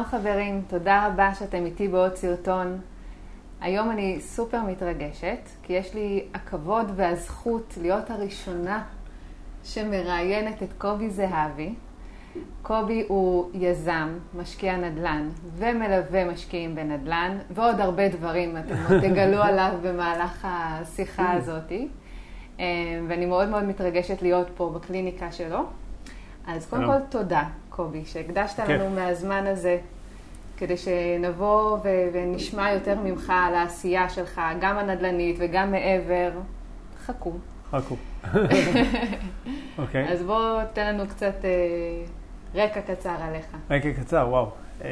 שלום חברים, תודה רבה שאתם איתי בעוד סרטון. היום אני סופר מתרגשת, כי יש לי הכבוד והזכות להיות הראשונה שמראיינת את קובי זהבי. קובי הוא יזם, משקיע נדל"ן ומלווה משקיעים בנדל"ן, ועוד הרבה דברים אתם עוד תגלו עליו במהלך השיחה הזאת. אה, ואני מאוד מאוד מתרגשת להיות פה בקליניקה שלו. אז קודם כל תודה, קובי, שהקדשת כן. לנו מהזמן הזה, כדי שנבוא ו- ונשמע יותר ממך על העשייה שלך, גם הנדל"נית וגם מעבר. חכו. חכו. אוקיי. אז בוא תן לנו קצת אה, רקע קצר עליך. רקע קצר, וואו. אה,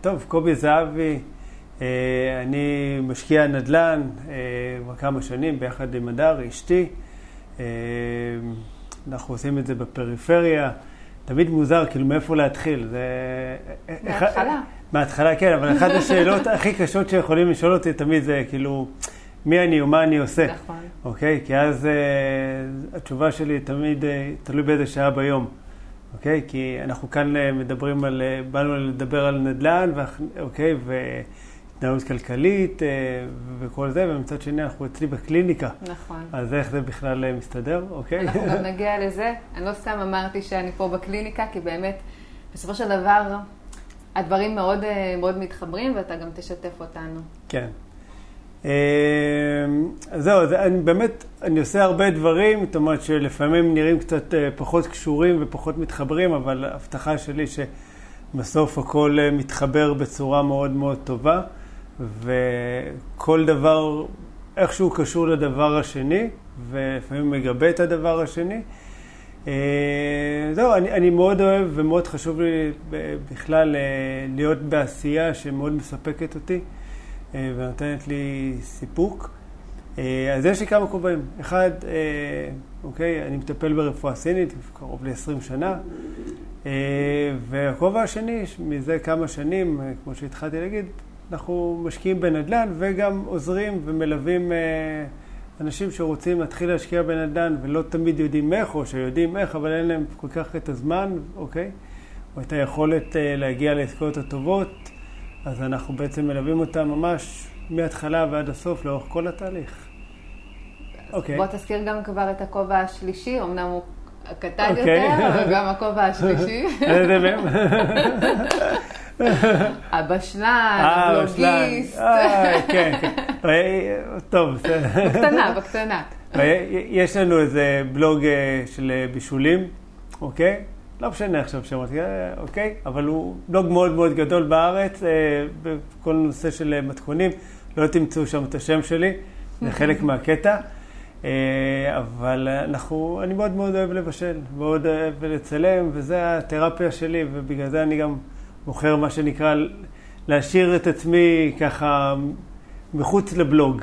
טוב, קובי זהבי, אה, אני משקיע נדל"ן אה, כבר כמה שנים ביחד עם הדר, אשתי. אה, אנחנו עושים את זה בפריפריה. תמיד מוזר, כאילו, מאיפה להתחיל. זה... מההתחלה. מההתחלה, כן, אבל אחת השאלות הכי קשות שיכולים לשאול אותי תמיד זה, כאילו, מי אני ומה אני עושה. נכון. אוקיי? כי אז uh, התשובה שלי תמיד uh, תלוי באיזה שעה ביום. אוקיי? כי אנחנו כאן uh, מדברים על, uh, באנו לדבר על נדל"ן, אוקיי? והתנהלות כלכלית uh, וכל זה, ומצד שני אנחנו אצלי בקליניקה. נכון. אז איך זה בכלל uh, מסתדר, אוקיי? אנחנו גם נגיע לזה. אני לא סתם אמרתי שאני פה בקליניקה, כי באמת, בסופו של דבר, הדברים מאוד, מאוד מתחברים, ואתה גם תשתף אותנו. כן. זהו, אז אני באמת, אני עושה הרבה דברים, זאת אומרת שלפעמים נראים קצת פחות קשורים ופחות מתחברים, אבל ההבטחה שלי שבסוף הכל מתחבר בצורה מאוד מאוד טובה, וכל דבר איכשהו קשור לדבר השני, ולפעמים מגבה את הדבר השני. זהו, אני, אני מאוד אוהב ומאוד חשוב לי בכלל להיות בעשייה שמאוד מספקת אותי. ונותנת לי סיפוק. אז יש לי כמה כובעים. אחד, אוקיי, אני מטפל ברפואה סינית קרוב ל-20 שנה, והכובע השני, מזה כמה שנים, כמו שהתחלתי להגיד, אנחנו משקיעים בנדל"ן וגם עוזרים ומלווים אנשים שרוצים להתחיל להשקיע בנדל"ן ולא תמיד יודעים איך, או שיודעים איך, אבל אין להם כל כך את הזמן, אוקיי? או את היכולת להגיע לעסקאות הטובות. אז אנחנו בעצם מלווים אותם ממש מההתחלה ועד הסוף, לאורך כל התהליך. אוקיי. בוא תזכיר גם כבר את הכובע השלישי, אמנם הוא קטן אוקיי. יותר, אבל גם הכובע השלישי. הבשלן, הבלוגיסט. כן, כן. טוב, בסדר. בקטנה, בקטנה. יש לנו איזה בלוג של בישולים, אוקיי? לא משנה עכשיו שמות, אוקיי? אבל הוא בלוג מאוד מאוד גדול בארץ, אה, בכל נושא של מתכונים. לא תמצאו שם את השם שלי, זה חלק מהקטע. אה, אבל אנחנו, אני מאוד מאוד אוהב לבשל, מאוד אוהב לצלם, וזה התרפיה שלי, ובגלל זה אני גם בוחר מה שנקרא להשאיר את עצמי ככה מחוץ לבלוג,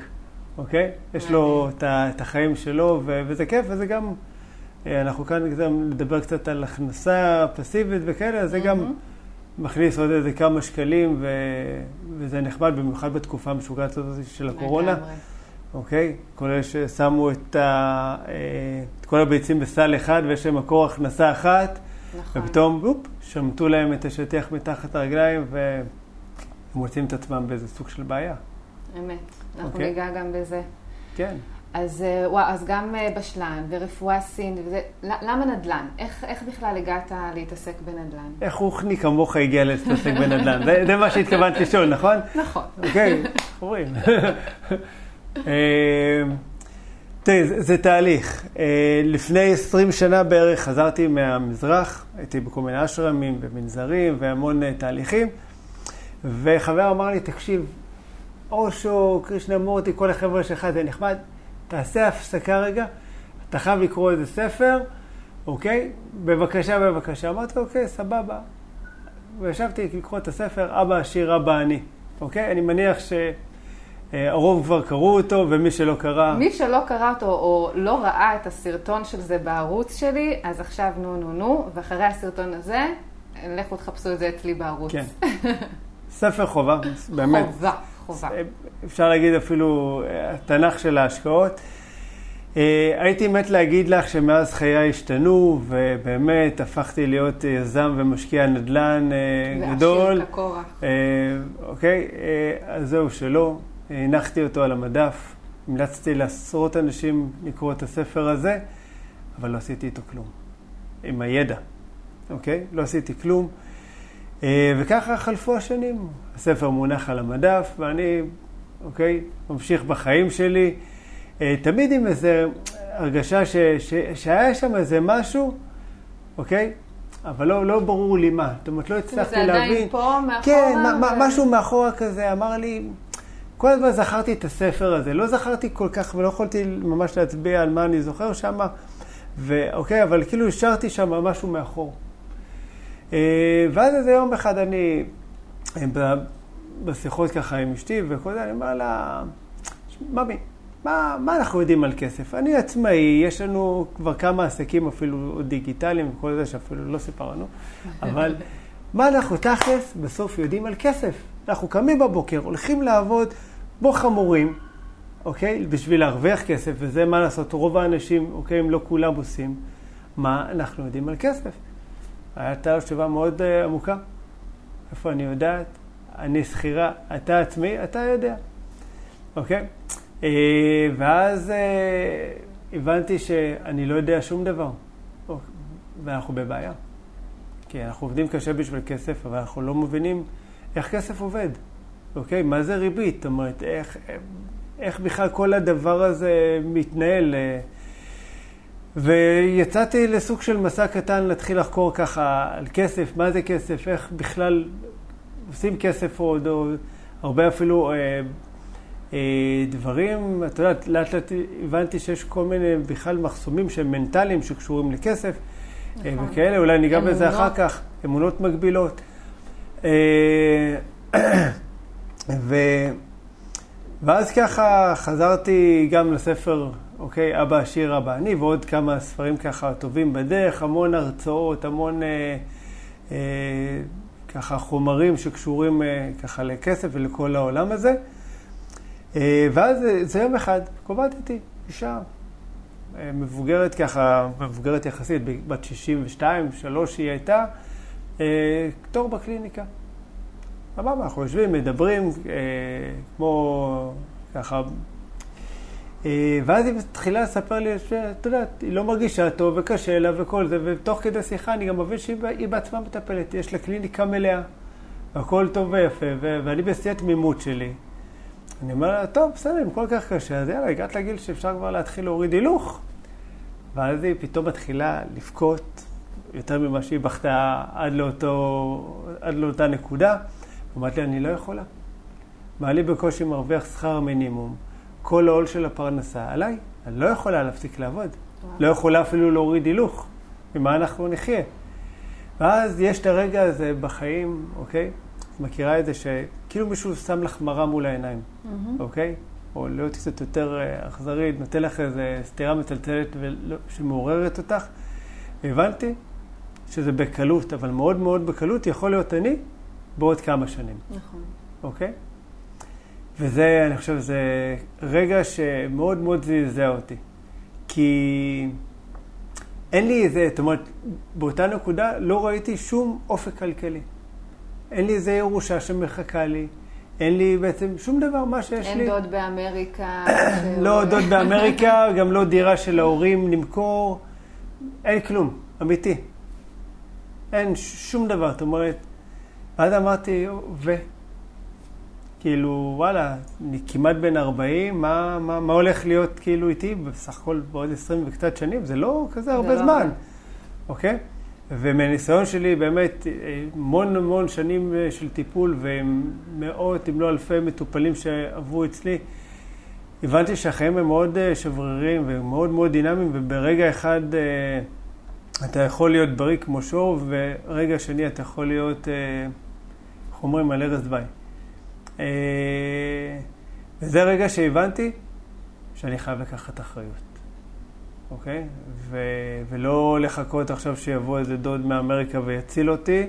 אוקיי? יש לו את החיים שלו, וזה כיף, וזה גם... אנחנו כאן גם לדבר קצת על הכנסה פסיבית וכאלה, אז זה גם מכניס עוד איזה כמה שקלים, ו... וזה נחמד, במיוחד בתקופה המשוגעת הזאת של הקורונה. אוקיי? כל אלה ששמו את, ה... את כל הביצים בסל אחד ויש להם מקור הכנסה אחת, נכון. ופתאום, אופ, שמטו להם את השטיח מתחת הרגליים, והם מוצאים את עצמם באיזה סוג של בעיה. אמת. אנחנו אוקיי? ניגע גם בזה. כן. אז, וואו, אז גם בשלן ורפואה סינית, וזה, למה נדל"ן? איך, איך בכלל הגעת להתעסק בנדל"ן? איך רוחני כמוך הגיע להתעסק בנדל"ן? זה, זה מה שהתכוונת לשאול, נכון? נכון. אוקיי, אומרים. תראי, זה, זה תהליך. לפני 20 שנה בערך חזרתי מהמזרח, הייתי בכל מיני אשרמים ומנזרים והמון תהליכים, וחבר אמר לי, תקשיב, אושו, קרישנמורטי, כל החבר'ה שלך זה נחמד. תעשה הפסקה רגע, אתה חייב לקרוא איזה ספר, אוקיי? בבקשה, בבקשה. אמרתי, אוקיי, סבבה. וישבתי לקרוא את הספר, אבא עשיר, אבא אני. אוקיי? אני מניח שהרוב כבר קראו אותו, ומי שלא קרא... מי שלא קרא אותו או לא ראה את הסרטון של זה בערוץ שלי, אז עכשיו נו נו נו, ואחרי הסרטון הזה, לכו תחפשו את זה אצלי בערוץ. כן. ספר חובה, באמת. חובה. חובה. אפשר להגיד אפילו התנ"ך של ההשקעות. אה, הייתי מת להגיד לך שמאז חיי השתנו, ובאמת הפכתי להיות יזם ומשקיע נדל"ן אה, גדול. ועשיר כקורח. אה, אוקיי, אה, אז זהו, שלא. הנחתי אותו על המדף, המלצתי לעשרות אנשים לקרוא את הספר הזה, אבל לא עשיתי איתו כלום. עם הידע, אוקיי? לא עשיתי כלום. אה, וככה חלפו השנים. הספר מונח על המדף, ואני, אוקיי, ממשיך בחיים שלי. אה, תמיד עם איזו הרגשה ש, ש, שהיה שם איזה משהו, אוקיי? אבל לא, לא ברור לי מה. זאת אומרת, לא הצלחתי זה להבין. עדיין פה, מאחורה? כן, ו- משהו מאחורה כזה אמר לי, כל הזמן זכרתי את הספר הזה. לא זכרתי כל כך, ולא יכולתי ממש להצביע על מה אני זוכר שם, ואוקיי, אבל כאילו השארתי שם משהו מאחור. אה, ואז איזה יום אחד אני, אה, בשיחות ככה עם אשתי וכל זה, אני אומר לה, ממי, מה, מה אנחנו יודעים על כסף? אני עצמאי, יש לנו כבר כמה עסקים אפילו דיגיטליים וכל זה שאפילו לא סיפרנו, אבל מה אנחנו תכלס בסוף יודעים על כסף? אנחנו קמים בבוקר, הולכים לעבוד כמו חמורים, אוקיי? בשביל להרוויח כסף, וזה מה לעשות, רוב האנשים, אוקיי, אם לא כולם עושים, מה אנחנו יודעים על כסף? הייתה לו תשובה מאוד uh, עמוקה. איפה אני יודעת? אני שכירה, אתה עצמי, אתה יודע. אוקיי? Uh, ואז uh, הבנתי שאני לא יודע שום דבר. אוקיי, ואנחנו בבעיה. כי אנחנו עובדים קשה בשביל כסף, אבל אנחנו לא מבינים איך כסף עובד. אוקיי? מה זה ריבית? זאת אומרת, איך, איך בכלל כל הדבר הזה מתנהל? אה, ויצאתי לסוג של מסע קטן להתחיל לחקור ככה על כסף, מה זה כסף, איך בכלל עושים כסף עוד, או הרבה אפילו אה, אה, דברים. את יודעת, לאט לאט הבנתי שיש כל מיני בכלל מחסומים שהם מנטליים שקשורים לכסף אה, נכון. וכאלה, אולי ניגע בזה. אחר כך, אמונות מגבילות. אה, ו... ואז ככה חזרתי גם לספר, אוקיי, אבא עשיר, אבא אני, ועוד כמה ספרים ככה טובים בדרך, המון הרצאות, המון אה, אה, ככה חומרים שקשורים אה, ככה לכסף ולכל העולם הזה. אה, ואז אה, זה יום אחד, קובעת איתי אישה אה, מבוגרת ככה, מבוגרת יחסית, בת 62, 3 היא הייתה, אה, תור בקליניקה. סבבה, אנחנו יושבים, מדברים, אה, כמו ככה. אה, ואז היא מתחילה לספר לי שאת יודעת, היא לא מרגישה טוב וקשה לה וכל זה, ותוך כדי שיחה אני גם מבין שהיא היא בעצמה מטפלת, יש לה קליניקה מלאה, והכל טוב ויפה, ו- ואני בשיא התמימות שלי. אני אומר לה, טוב, בסדר, אם כל כך קשה, אז יאללה, הגעת לגיל שאפשר כבר להתחיל להוריד הילוך. ואז היא פתאום מתחילה לבכות יותר ממה שהיא בכתה עד, עד לאותה נקודה. אמרתי אני לא יכולה. בעלי בקושי מרוויח שכר מינימום, כל העול של הפרנסה עליי, אני לא יכולה להפסיק לעבוד. לא יכולה אפילו להוריד הילוך, ממה אנחנו נחיה. ואז יש את הרגע הזה בחיים, אוקיי? את מכירה את זה שכאילו מישהו שם לך מראה מול העיניים, אוקיי? או להיות קצת יותר אה, אכזרית, נותן לך איזה סטירה מצלצלת ולא- שמעוררת אותך. והבנתי שזה בקלות, אבל מאוד מאוד בקלות יכול להיות אני בעוד כמה שנים. נכון. אוקיי? וזה, אני חושב, זה רגע שמאוד מאוד זעזע אותי. כי אין לי איזה, זאת אומרת, באותה נקודה לא ראיתי שום אופק כלכלי. אין לי איזה ירושה שמחכה לי, אין לי בעצם שום דבר, מה שיש אין לי. דוד באמריקה. לא דוד באמריקה, גם לא דירה של ההורים למכור, אין כלום, אמיתי. אין שום דבר, זאת אומרת, ואז אמרתי, ו? כאילו, וואלה, אני כמעט בן 40, מה, מה, מה הולך להיות כאילו איתי בסך הכל בעוד 20 וקצת שנים? זה לא כזה הרבה לא זמן. אוקיי? ומניסיון שלי, באמת, המון המון שנים אה, של טיפול ומאות, אם לא אלפי מטופלים שעברו אצלי, הבנתי שהחיים הם מאוד אה, שבריריים ומאוד מאוד דינמיים, וברגע אחד אה, אתה יכול להיות בריא כמו שור, ורגע שני אתה יכול להיות, אומרים, על ערש דווי. אה, וזה רגע שהבנתי שאני חייב לקחת אחריות, אוקיי? ו- ולא לחכות עכשיו שיבוא איזה דוד מאמריקה ויציל אותי,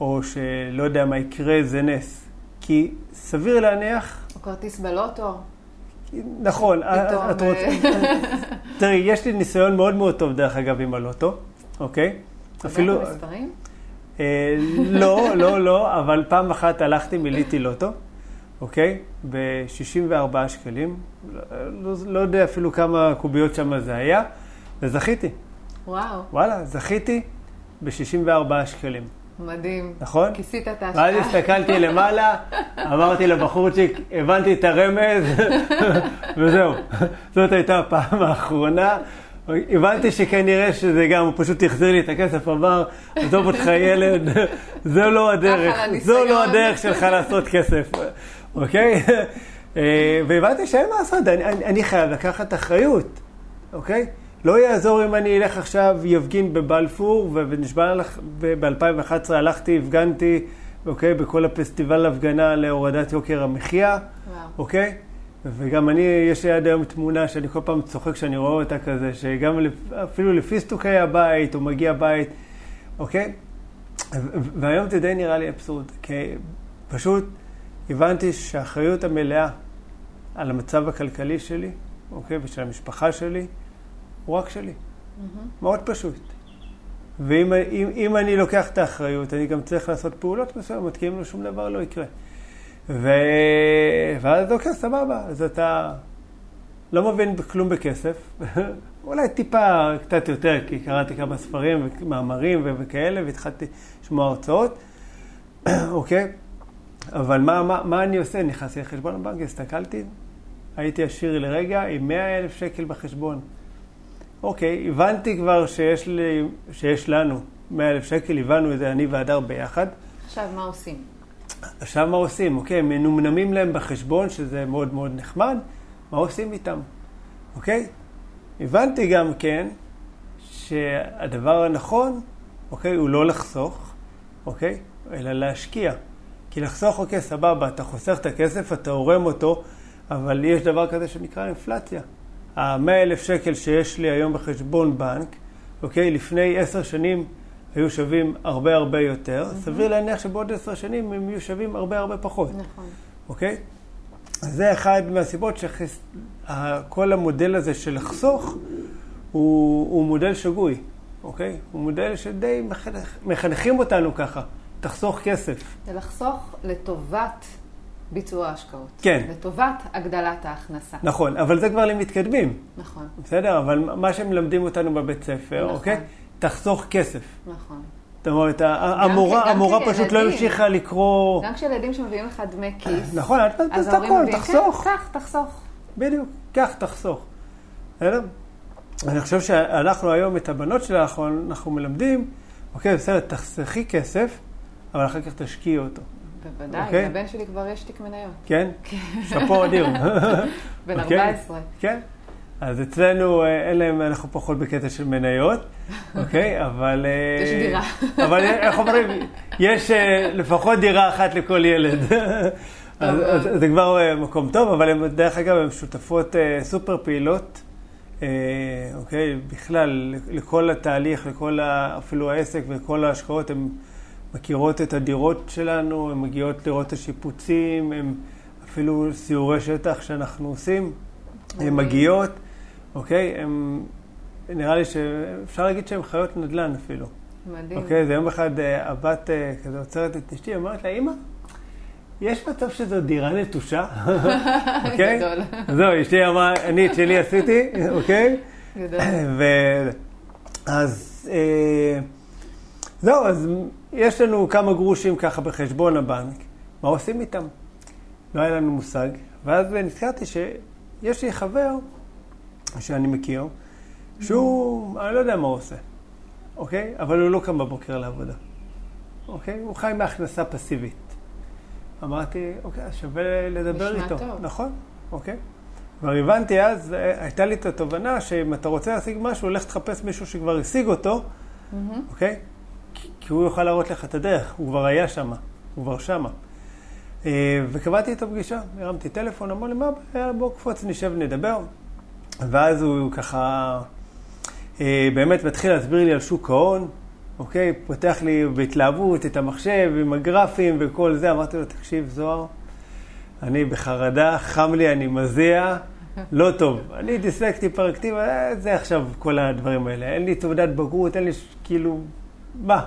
או שלא יודע מה יקרה, זה נס. כי סביר להניח או כרטיס בלוטו. נכון, פתאום, את רוצה... תראי, יש לי ניסיון מאוד מאוד טוב, דרך אגב, עם הלוטו, אוקיי? אפילו... אתה יודע את המספרים? אה, לא, לא, לא, אבל פעם אחת הלכתי, מילאתי לוטו, אוקיי? ב-64 שקלים. לא, לא יודע אפילו כמה קוביות שם זה היה, וזכיתי. וואו. וואלה, זכיתי ב-64 שקלים. מדהים. נכון? כיסית את ההשקעה. ואז הסתכלתי למעלה, אמרתי לבחורצ'יק, הבנתי את הרמז, וזהו. זאת הייתה הפעם האחרונה. הבנתי שכנראה שזה גם, הוא פשוט החזיר לי את הכסף, אמר, עזוב אותך ילד, זו לא הדרך, זו לא הדרך שלך לעשות כסף, אוקיי? אה, והבנתי שאין מה לעשות, אני, אני חייב לקחת אחריות, אוקיי? לא יעזור אם אני אלך עכשיו, יפגין בבלפור, ונשבע לך, ב-2011 הלכתי, הפגנתי, אוקיי, בכל הפסטיבל הפגנה להורדת יוקר המחיה, וואו. אוקיי? וגם אני, יש לי עד היום תמונה שאני כל פעם צוחק כשאני רואה אותה כזה, שגם אפילו לפיסטוקי הבית, הוא מגיע בית, אוקיי? והיום זה די נראה לי אבסורד, כי פשוט הבנתי שהאחריות המלאה על המצב הכלכלי שלי, אוקיי, ושל המשפחה שלי, הוא רק שלי. Mm-hmm. מאוד פשוט. ואם אם, אם אני לוקח את האחריות, אני גם צריך לעשות פעולות מסוימות, כי אם לא שום דבר לא יקרה. ו... ואז אוקיי, סבבה, אז אתה לא מבין כלום בכסף, אולי טיפה קצת יותר, כי קראתי כמה ספרים ומאמרים וכאלה, והתחלתי לשמוע הרצאות, אוקיי? אבל מה, מה, מה אני עושה? נכנסתי לחשבון הבנק, הסתכלתי, הייתי עשיר לרגע עם 100 אלף שקל בחשבון. אוקיי, הבנתי כבר שיש, לי, שיש לנו 100 אלף שקל, הבנו את זה אני והדר ביחד. עכשיו, מה עושים? עכשיו מה עושים? אוקיי, מנומנמים להם בחשבון, שזה מאוד מאוד נחמד, מה עושים איתם? אוקיי? הבנתי גם כן שהדבר הנכון, אוקיי, הוא לא לחסוך, אוקיי? אלא להשקיע. כי לחסוך, אוקיי, סבבה, אתה חוסך את הכסף, אתה עורם אותו, אבל יש דבר כזה שנקרא אינפלציה. ה-100 אלף שקל שיש לי היום בחשבון בנק, אוקיי, לפני עשר שנים היו שווים הרבה הרבה יותר, mm-hmm. סביר להניח שבעוד עשר שנים הם יהיו שווים הרבה הרבה פחות. נכון. אוקיי? אז זה אחד מהסיבות שכל המודל הזה של לחסוך הוא, הוא מודל שגוי, אוקיי? הוא מודל שדי מחנך, מחנכים אותנו ככה, תחסוך כסף. זה לחסוך לטובת ביצוע ההשקעות. כן. לטובת הגדלת ההכנסה. נכון, אבל זה כבר למתקדמים. נכון. בסדר? אבל מה שמלמדים אותנו בבית ספר, נכון. אוקיי? תחסוך כסף. נכון. זאת אומרת, המורה, המורה פשוט לא המשיכה לקרוא... גם כשילדים שמביאים לך דמי כיס, נכון, אל תעשה את הכל, תחסוך. כן, קח, תחסוך. בדיוק, קח, תחסוך. אני חושב שאנחנו היום את הבנות שלנו, אנחנו מלמדים, אוקיי, בסדר, תחסכי כסף, אבל אחר כך תשקיעי אותו. בוודאי, אוקיי? לבן שלי כבר יש תיק מניות. כן? שאפו אדיר. בן 14. אוקיי? כן. אז אצלנו אה, אין להם, אנחנו פחות בקטע של מניות, אוקיי? אבל... אה, יש דירה. אבל איך אומרים? יש אה, לפחות דירה אחת לכל ילד. אז, זה כבר מקום טוב, אבל הם, דרך אגב, הן שותפות סופר פעילות, אוקיי? בכלל, לכל התהליך, לכל אפילו העסק וכל ההשקעות, הן מכירות את הדירות שלנו, הן מגיעות לראות את השיפוצים, הן אפילו סיורי שטח שאנחנו עושים, הן מגיעות. אוקיי? הם, נראה לי שאפשר להגיד שהם חיות נדל"ן אפילו. מדהים. אוקיי, זה יום אחד אה, הבת אה, כזה עוצרת את אשתי, אומרת לה, אמא, יש מצב שזו דירה נטושה, אוקיי? גדול. זהו, אשתי אמרה, אני את שלי עשיתי, אוקיי? גדול. אז אה, זהו, אז יש לנו כמה גרושים ככה בחשבון הבנק, מה עושים איתם? לא היה לנו מושג, ואז נזכרתי שיש לי חבר שאני מכיר, שהוא, אני לא יודע מה הוא עושה, אוקיי? אבל הוא לא קם בבוקר לעבודה, אוקיי? הוא חי מהכנסה פסיבית. אמרתי, אוקיי, אז שווה לדבר איתו. נשמע טוב. נכון, אוקיי. כבר הבנתי אז, אה, הייתה לי את התובנה שאם אתה רוצה להשיג משהו, לך תחפש מישהו שכבר השיג אותו, Mm-hmm. אוקיי? כי, הוא יוכל להראות לך את הדרך, הוא כבר היה שם, הוא כבר שמה. אה, וקבעתי איתו פגישה, הרמתי טלפון, אמר לי, מה הבעיה, בוא קפוץ, נשב, נדבר. ואז הוא ככה אה, באמת מתחיל להסביר לי על שוק ההון, אוקיי? פותח לי בהתלהבות את המחשב עם הגרפים וכל זה. אמרתי לו, תקשיב, זוהר, אני בחרדה, חם לי, אני מזיע, לא טוב. אני דיסלקטי, פרקטיב, אה, זה עכשיו כל הדברים האלה. אין לי תעודת בגרות, אין לי ש- כאילו, מה?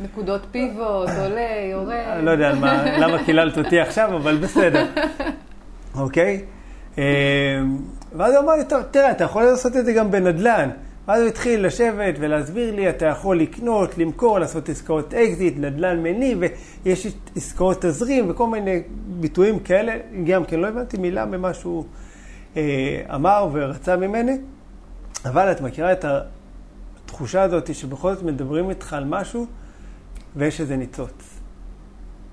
נקודות פיבוט, עולה, יורד. אני לא יודע מה, למה קיללת אותי עכשיו, אבל בסדר. אוקיי? ואז הוא אמר לי, טוב, תראה, אתה יכול לעשות את זה גם בנדל"ן. ואז הוא התחיל לשבת ולהסביר לי, אתה יכול לקנות, למכור, לעשות עסקאות אקזיט, נדל"ן מניב, ויש עסקאות תזרים וכל מיני ביטויים כאלה. גם כן, לא הבנתי מילה ממה שהוא אה, אמר ורצה ממני, אבל את מכירה את התחושה הזאת שבכל זאת מדברים איתך על משהו ויש איזה ניצוץ.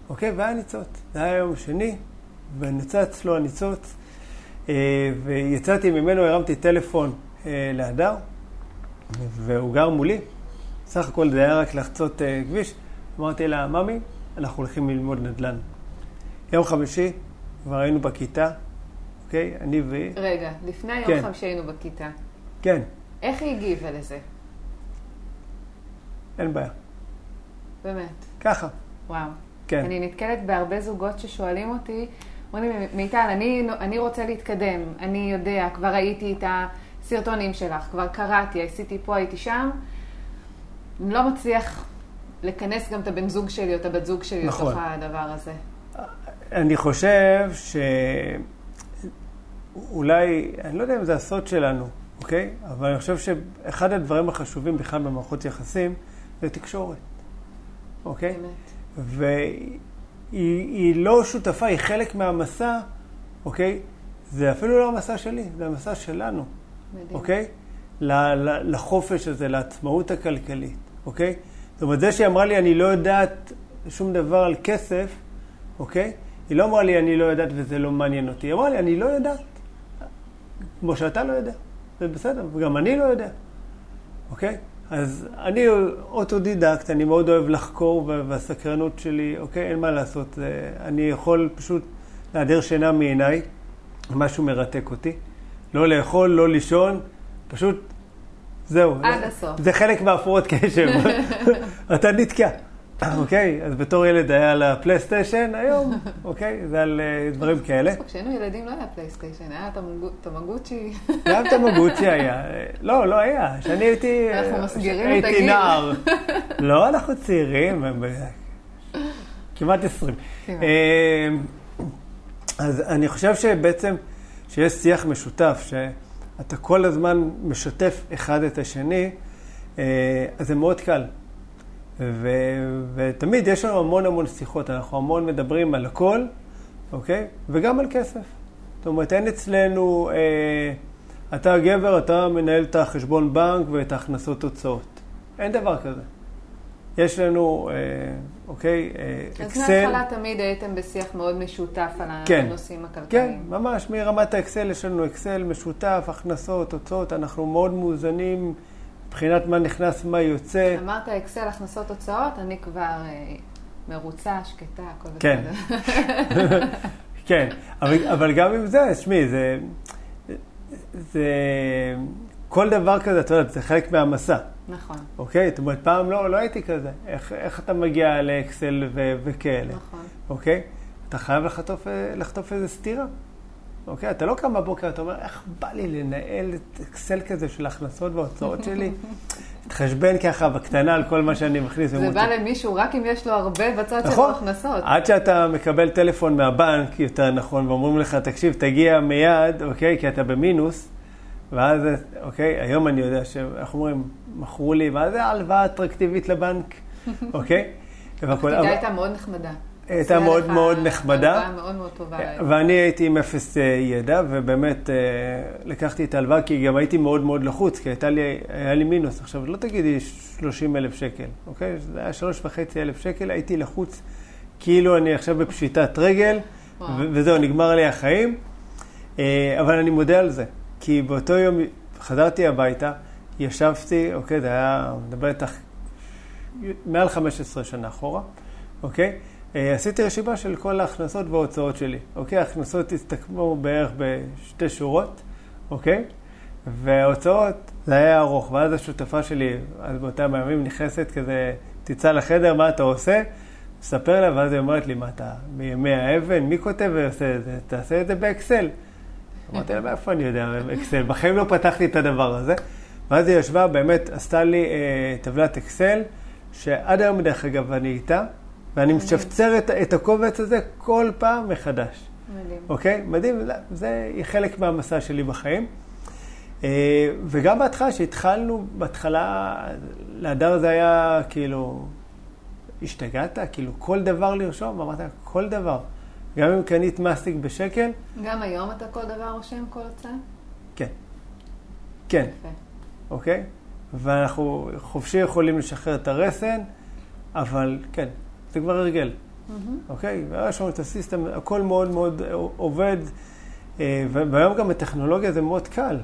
אוקיי? והיה ניצוץ. זה היה יום שני, ונצץ לו הניצוץ, ויצאתי ממנו, הרמתי טלפון אה, להדר, והוא גר מולי. סך הכל זה היה רק לחצות אה, כביש. אמרתי לה, ממי, אנחנו הולכים ללמוד נדל"ן. יום חמישי, כבר היינו בכיתה, אוקיי? אני והיא. רגע, לפני כן. היום חמישי היינו בכיתה. כן, איך היא הגיבה לזה? אין בעיה. באמת. ככה, וואו. כן. אני נתקלת בהרבה זוגות ששואלים אותי, אומרים לי, מיטל, אני, אני רוצה להתקדם, אני יודע, כבר ראיתי את הסרטונים שלך, כבר קראתי, עשיתי פה, הייתי שם. אני לא מצליח לכנס גם את הבן זוג שלי או את הבת זוג שלי נכון. לתוך הדבר הזה. אני חושב שאולי, אני לא יודע אם זה הסוד שלנו, אוקיי? אבל אני חושב שאחד הדברים החשובים בכלל במערכות יחסים זה תקשורת, אוקיי? באמת. והיא היא לא שותפה, היא חלק מהמסע, אוקיי? זה אפילו לא המסע שלי, זה המסע שלנו, מדהים. אוקיי? ל- ל- לחופש הזה, לעצמאות הכלכלית, אוקיי? זאת אומרת, זה שהיא אמרה לי, אני לא יודעת שום דבר על כסף, אוקיי? היא לא אמרה לי, אני לא יודעת וזה לא מעניין אותי. היא אמרה לי, אני לא יודעת. כמו שאתה לא יודע. זה בסדר, וגם אני לא יודע, אוקיי? אז אני אוטודידקט, אני מאוד אוהב לחקור, וה- והסקרנות שלי, אוקיי, אין מה לעשות. אני יכול פשוט להדיר שינה מעיניי, משהו מרתק אותי. לא לאכול, לא לישון, פשוט, זהו. עד הסוף. זה חלק מהפרעות קשב. אתה נתקע. אוקיי, אז בתור ילד היה על הפלייסטיישן, היום, אוקיי, זה על אה, דברים כאלה. כשהיינו ילדים לא היה פלייסטיישן, היה תמגו- תמגוצ'י. גם תמגוצ'י היה. לא, לא היה. כשאני הייתי... אנחנו אה, מסגירים את הייתי הגיל. נער. לא, אנחנו צעירים, כמעט עשרים. כמעט. אה, אז אני חושב שבעצם, שיש שיח משותף, שאתה כל הזמן משתף אחד את השני, אז זה מאוד קל. ו- ותמיד יש לנו המון המון שיחות, אנחנו המון מדברים על הכל, אוקיי? וגם על כסף. זאת אומרת, אין אצלנו, אה, אתה גבר, אתה מנהל את החשבון בנק ואת ההכנסות הוצאות. אין דבר כזה. יש לנו, אה, אוקיי, אה, אז אקסל. מההתחלה תמיד הייתם בשיח מאוד משותף על כן. הנושאים כן, הכלכליים. ממש, מרמת האקסל יש לנו אקסל משותף, הכנסות, הוצאות, אנחנו מאוד מאוזנים מבחינת מה נכנס, מה יוצא. אמרת אקסל, הכנסות, הוצאות, אני כבר אה, מרוצה, שקטה, הכל כן. בסדר. כן, אבל, אבל גם עם זה, תשמעי, זה, זה, כל דבר כזה, את יודעת, זה חלק מהמסע, נכון, אוקיי? זאת אומרת, פעם לא, לא הייתי כזה. איך, איך אתה מגיע לאקסל ו, וכאלה, נכון. אוקיי? אתה חייב לחטוף, לחטוף איזה סטירה. אוקיי? אתה לא קם בבוקר, אתה אומר, איך בא לי לנהל את אקסל כזה של הכנסות והוצאות שלי? להתחשבן ככה בקטנה על כל מה שאני מכניס. זה. בא למישהו רק אם יש לו הרבה בצד שלו נכון. הכנסות. עד שאתה מקבל טלפון מהבנק, יותר נכון, ואומרים לך, תקשיב, תגיע מיד, אוקיי, כי אתה במינוס, ואז, אוקיי, היום אני יודע שאיך אומרים, מכרו לי, מה זה הלוואה אטרקטיבית לבנק, אוקיי? הפקידה הייתה מאוד נחמדה. הייתה מאוד מאוד נחמדה. מאוד מאוד טובה. ואני הייתי עם אפס אה, ידע, ובאמת אה, לקחתי את ההלוואה, כי גם הייתי מאוד מאוד לחוץ, כי הייתה לי, היה לי מינוס. עכשיו, לא תגידי 30 אלף שקל, אוקיי? זה היה שלוש וחצי אלף שקל, הייתי לחוץ, כאילו אני עכשיו בפשיטת רגל, וזהו, נגמר לי החיים. אה, אבל אני מודה על זה, כי באותו יום חזרתי הביתה, ישבתי, אוקיי, זה היה, מדבר איתך מעל 15 שנה אחורה, אוקיי? אה, עשיתי רשימה של כל ההכנסות וההוצאות שלי, אוקיי? ההכנסות הסתכמו בערך בשתי שורות, אוקיי? וההוצאות, זה היה ארוך, ואז השותפה שלי, אז באותם הימים נכנסת כזה, תצא לחדר, מה אתה עושה? מספר לה, ואז היא אומרת לי, מה אתה, מימי האבן? מי כותב ועושה את זה? תעשה את זה באקסל. אמרתי לה, מאיפה אני יודע אקסל? בחיים לא פתחתי את הדבר הזה. ואז היא ישבה, באמת עשתה לי אה, טבלת אקסל, שעד היום, דרך אגב, אני איתה, ואני משפצר את, את הקובץ הזה כל פעם מחדש. מדהים. אוקיי? מדהים, זה חלק מהמסע שלי בחיים. אה, וגם בהתחלה, כשהתחלנו, בהתחלה, להדר זה היה כאילו, השתגעת? כאילו, כל דבר לרשום? אמרת, כל דבר. גם אם קנית מסטיק בשקל, גם היום אתה כל דבר רושם, כל הוצאה? כן. כן, יפה. אוקיי? ואנחנו חופשי יכולים לשחרר את הרסן, אבל כן, זה כבר הרגל, מהמם. אוקיי? ויש לנו את הסיסטם, הכל מאוד מאוד עובד, אה, והיום גם בטכנולוגיה זה מאוד קל,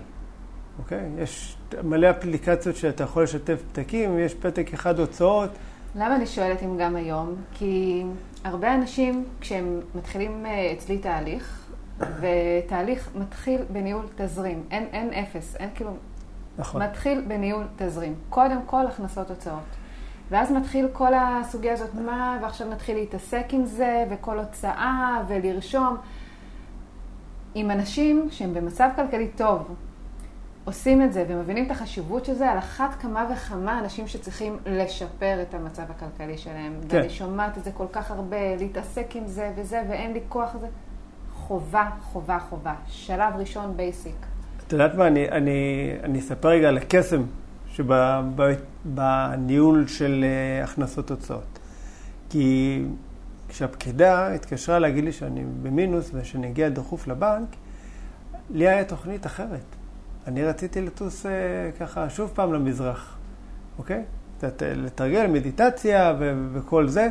אוקיי? יש מלא אפליקציות שאתה יכול לשתף פתקים, יש פתק אחד הוצאות, למה אני שואלת אם גם היום? כי הרבה אנשים, כשהם מתחילים אה, אצלי תהליך, ותהליך מתחיל בניהול תזרים, אין, אין אפס, אין כאילו, נכון. מתחיל בניהול תזרים. קודם כל הכנסות הוצאות. ואז מתחיל כל הסוגיה הזאת, מה, ועכשיו נתחיל להתעסק עם זה, וכל הוצאה, ולרשום. עם אנשים שהם במצב כלכלי טוב, עושים את זה ומבינים את החשיבות של זה, על אחת כמה וכמה אנשים שצריכים לשפר את המצב הכלכלי שלהם. כן. ואני שומעת את זה כל כך הרבה, להתעסק עם זה וזה, ואין לי כוח לזה. חובה, חובה, חובה. שלב ראשון, בייסיק. את יודעת מה, אני, אני, אני אספר רגע על הקסם שבניהול של אה, הכנסות הוצאות. כי כשהפקידה התקשרה להגיד לי שאני במינוס ושאני אגיע דחוף לבנק, לי היה תוכנית אחרת. אני רציתי לטוס אה, ככה שוב פעם למזרח, אוקיי? קצת לתרגל מדיטציה ו- וכל זה.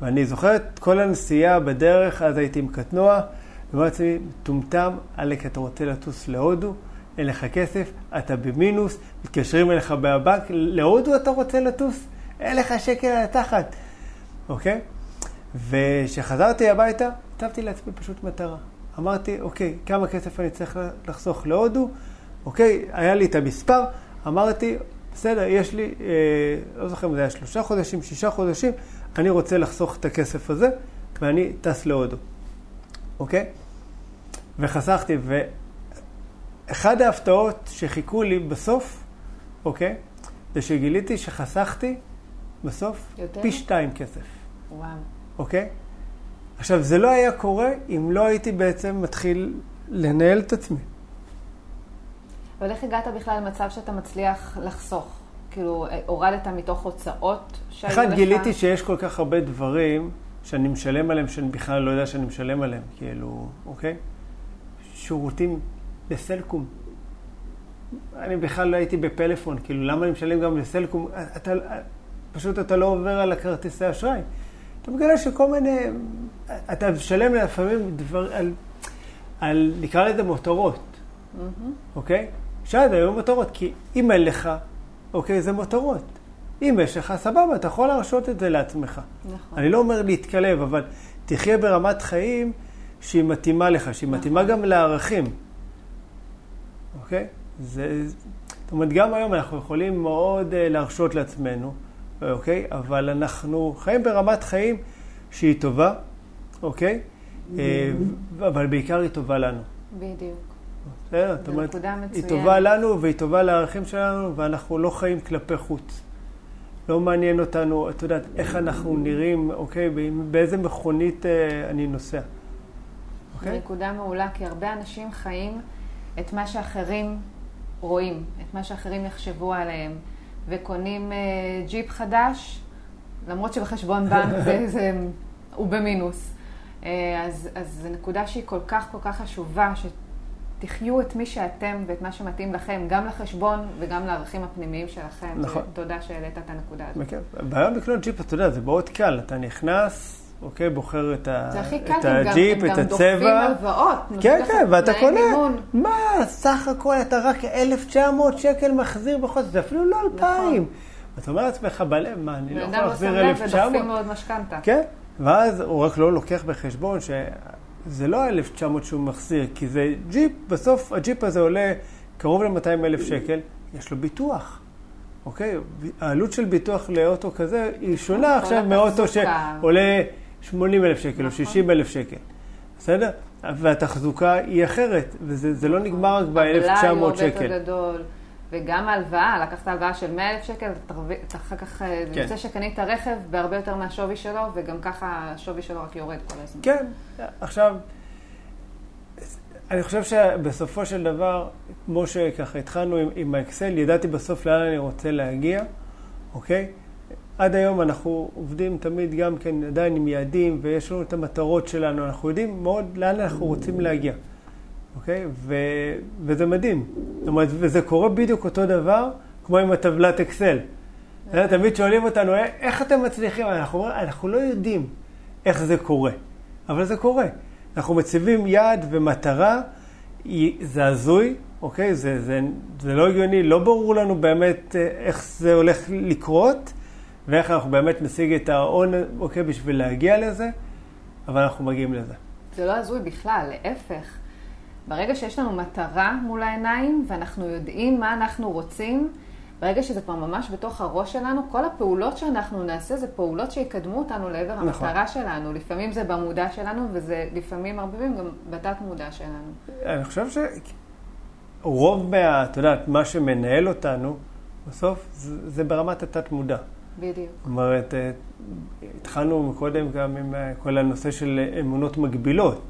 ואני זוכר את כל הנסיעה בדרך, אז הייתי עם קטנוע, ואמרתי לעצמי, מטומטם, עלק, אתה רוצה לטוס להודו? אין לך כסף, אתה במינוס, מתקשרים אליך מהבנק, להודו אתה רוצה לטוס? אין לך שקל על התחת, אוקיי? וכשחזרתי הביתה, הצבתי לעצמי פשוט מטרה. אמרתי, אוקיי, כמה כסף אני צריך לחסוך להודו? אוקיי, היה לי את המספר, אמרתי, בסדר, יש לי, אה, לא זוכר אם זה היה שלושה חודשים, שישה חודשים, אני רוצה לחסוך את הכסף הזה, ואני טס להודו, אוקיי? וחסכתי, ואחד ההפתעות שחיכו לי בסוף, אוקיי? זה שגיליתי שחסכתי בסוף יותר? פי שתיים כסף, וואו. אוקיי? עכשיו, זה לא היה קורה אם לא הייתי בעצם מתחיל לנהל את עצמי. אבל איך הגעת בכלל למצב שאתה מצליח לחסוך? כאילו, הורדת מתוך הוצאות שהיו לך? אחד, גיליתי שיש כל כך הרבה דברים שאני משלם עליהם, שאני בכלל לא יודע שאני משלם עליהם, כאילו, אוקיי? שירותים לסלקום. אני בכלל לא הייתי בפלאפון, כאילו, למה אני משלם גם לסלקום? אתה, פשוט אתה לא עובר על הכרטיסי אשראי. אתה מגלה שכל מיני... אתה משלם לפעמים דבר, על, על, נקרא לזה מותרות, מהמם. אוקיי? שעד היום מותרות, כי אם אין לך, אוקיי, זה מותרות. אם יש לך, סבבה, אתה יכול להרשות את זה לעצמך. נכון. אני לא אומר להתקלב, אבל תחיה ברמת חיים שהיא מתאימה לך, שהיא נכון. מתאימה גם לערכים. אוקיי? זה, זאת אומרת, גם היום אנחנו יכולים מאוד uh, להרשות לעצמנו, אוקיי? אבל אנחנו חיים ברמת חיים שהיא טובה, אוקיי? אה, אבל בעיקר היא טובה לנו. בדיוק. בסדר? זאת אומרת, היא. טובה לנו והיא טובה לערכים שלנו, ואנחנו לא חיים כלפי חוץ. לא מעניין אותנו, את יודעת, איך אנחנו נראים, אוקיי, באיזה מכונית אה, אני נוסע. אוקיי? נקודה מעולה, כי הרבה אנשים חיים את מה שאחרים רואים, את מה שאחרים יחשבו עליהם, וקונים אה, ג'יפ חדש, למרות שבחשבון בנק זה, זה, הוא במינוס. אה, אז, אז זו נקודה שהיא כל כך כל כך חשובה, שתחיו את מי שאתם ואת מה שמתאים לכם, גם לחשבון וגם לערכים הפנימיים שלכם. נכון. תודה שהעלית את הנקודה הזאת. בכיף. הבעיה לקנות ג'יפ, אתה יודע, זה מאוד קל. אתה נכנס, אוקיי, בוחר את, ה... זה הכי קל, את הם גם, הג'יפ, הם את גם דוחפים הצבע. הלוואות. כן, כן, ואתה קונה. מה, סך הכל אתה רק 1,900 שקל מחזיר בחודש, זה אפילו לא 2,000. אתה אומר לעצמך בלב, מה, אני לא בן יכול אדם לא שם להחזיר לב 1,900? ודוחפים מאוד משכנתה. כן, ואז הוא רק לא לוקח בחשבון שזה לא 1,900 שהוא מחזיר, כי זה ג'יפ, בסוף הג'יפ הזה עולה קרוב ל-200 אלף שקל, יש לו ביטוח. אוקיי? העלות של ביטוח לאוטו כזה היא שונה כל עכשיו מאוטו. שעולה 80 אלף שקל או נכון. 60 אלף שקל. בסדר? והתחזוקה היא אחרת, וזה לא נגמר רק ב-1,900 שקל. הבלאי הוא הרבה יותר גדול. וגם ההלוואה, לקחת הלוואה של 100,000 שקל, אתה אחר כך, כן. זה יוצא שקנית רכב בהרבה יותר מהשווי שלו, וגם ככה השווי שלו רק יורד כל הזמן. כן, עכשיו, אני חושב שבסופו של דבר, כמו שככה התחלנו עם, עם האקסל, ידעתי בסוף לאן אני רוצה להגיע, אוקיי? עד היום אנחנו עובדים תמיד גם כן עדיין עם יעדים, ויש לנו את המטרות שלנו, אנחנו יודעים מאוד לאן אנחנו רוצים להגיע. אוקיי? ו, וזה מדהים. זאת אומרת, וזה קורה בדיוק אותו דבר כמו עם הטבלת אקסל. תמיד שואלים אותנו, אה, איך אתם מצליחים? אנחנו אומרים, אנחנו לא יודעים איך זה קורה, אבל זה קורה. אנחנו מציבים יעד ומטרה, זה הזוי, אוקיי? זה, זה, זה לא הגיוני, לא ברור לנו באמת אה, איך זה הולך לקרות, ואיך אנחנו באמת נשיג את ההון, אוקיי, בשביל להגיע לזה, אבל אנחנו מגיעים לזה. זה לא הזוי בכלל, להפך. ברגע שיש לנו מטרה מול העיניים ואנחנו יודעים מה אנחנו רוצים, ברגע שזה כבר ממש בתוך הראש שלנו, כל הפעולות שאנחנו נעשה זה פעולות שיקדמו אותנו לעבר נכון. המטרה שלנו. לפעמים זה במודע שלנו, וזה לפעמים הרבה פעמים גם בתת מודע שלנו. אני חושב שרוב מה, את יודעת, מה שמנהל אותנו, בסוף זה, זה ברמת התת מודע. בדיוק. זאת אומרת, אה, התחלנו קודם גם עם אה, כל הנושא של אמונות מגבילות,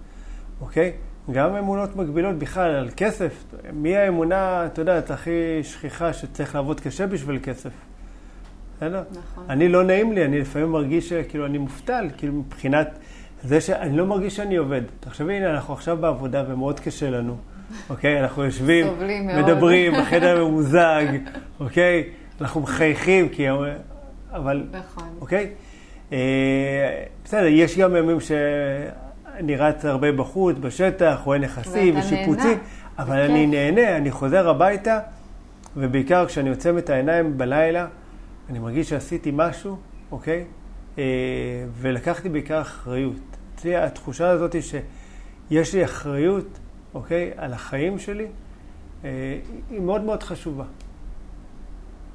אוקיי? גם אמונות מגבילות בכלל על כסף. מי האמונה, את יודעת, הכי שכיחה שצריך לעבוד קשה בשביל כסף? בסדר? נכון. אני לא נעים לי, אני לפעמים מרגיש שכאילו אני מובטל, כאילו מבחינת זה שאני לא מרגיש שאני עובד. תחשבי, הנה, אנחנו עכשיו בעבודה ומאוד קשה לנו, אוקיי? אנחנו יושבים, מדברים, החדר ממוזג, אוקיי? אנחנו מחייכים, כי... אבל... נכון. אוקיי? אה, בסדר, יש גם ימים ש... אני רץ הרבה בחוץ, בשטח, רואה נכסים ושיפוצים, אבל. אני נהנה, אני חוזר הביתה, ובעיקר כשאני עוצם את העיניים בלילה, אני מרגיש שעשיתי משהו, אוקיי? אה, ולקחתי בעיקר אחריות. אצלי התחושה הזאת היא שיש לי אחריות, אוקיי, על החיים שלי, אה, היא מאוד מאוד חשובה.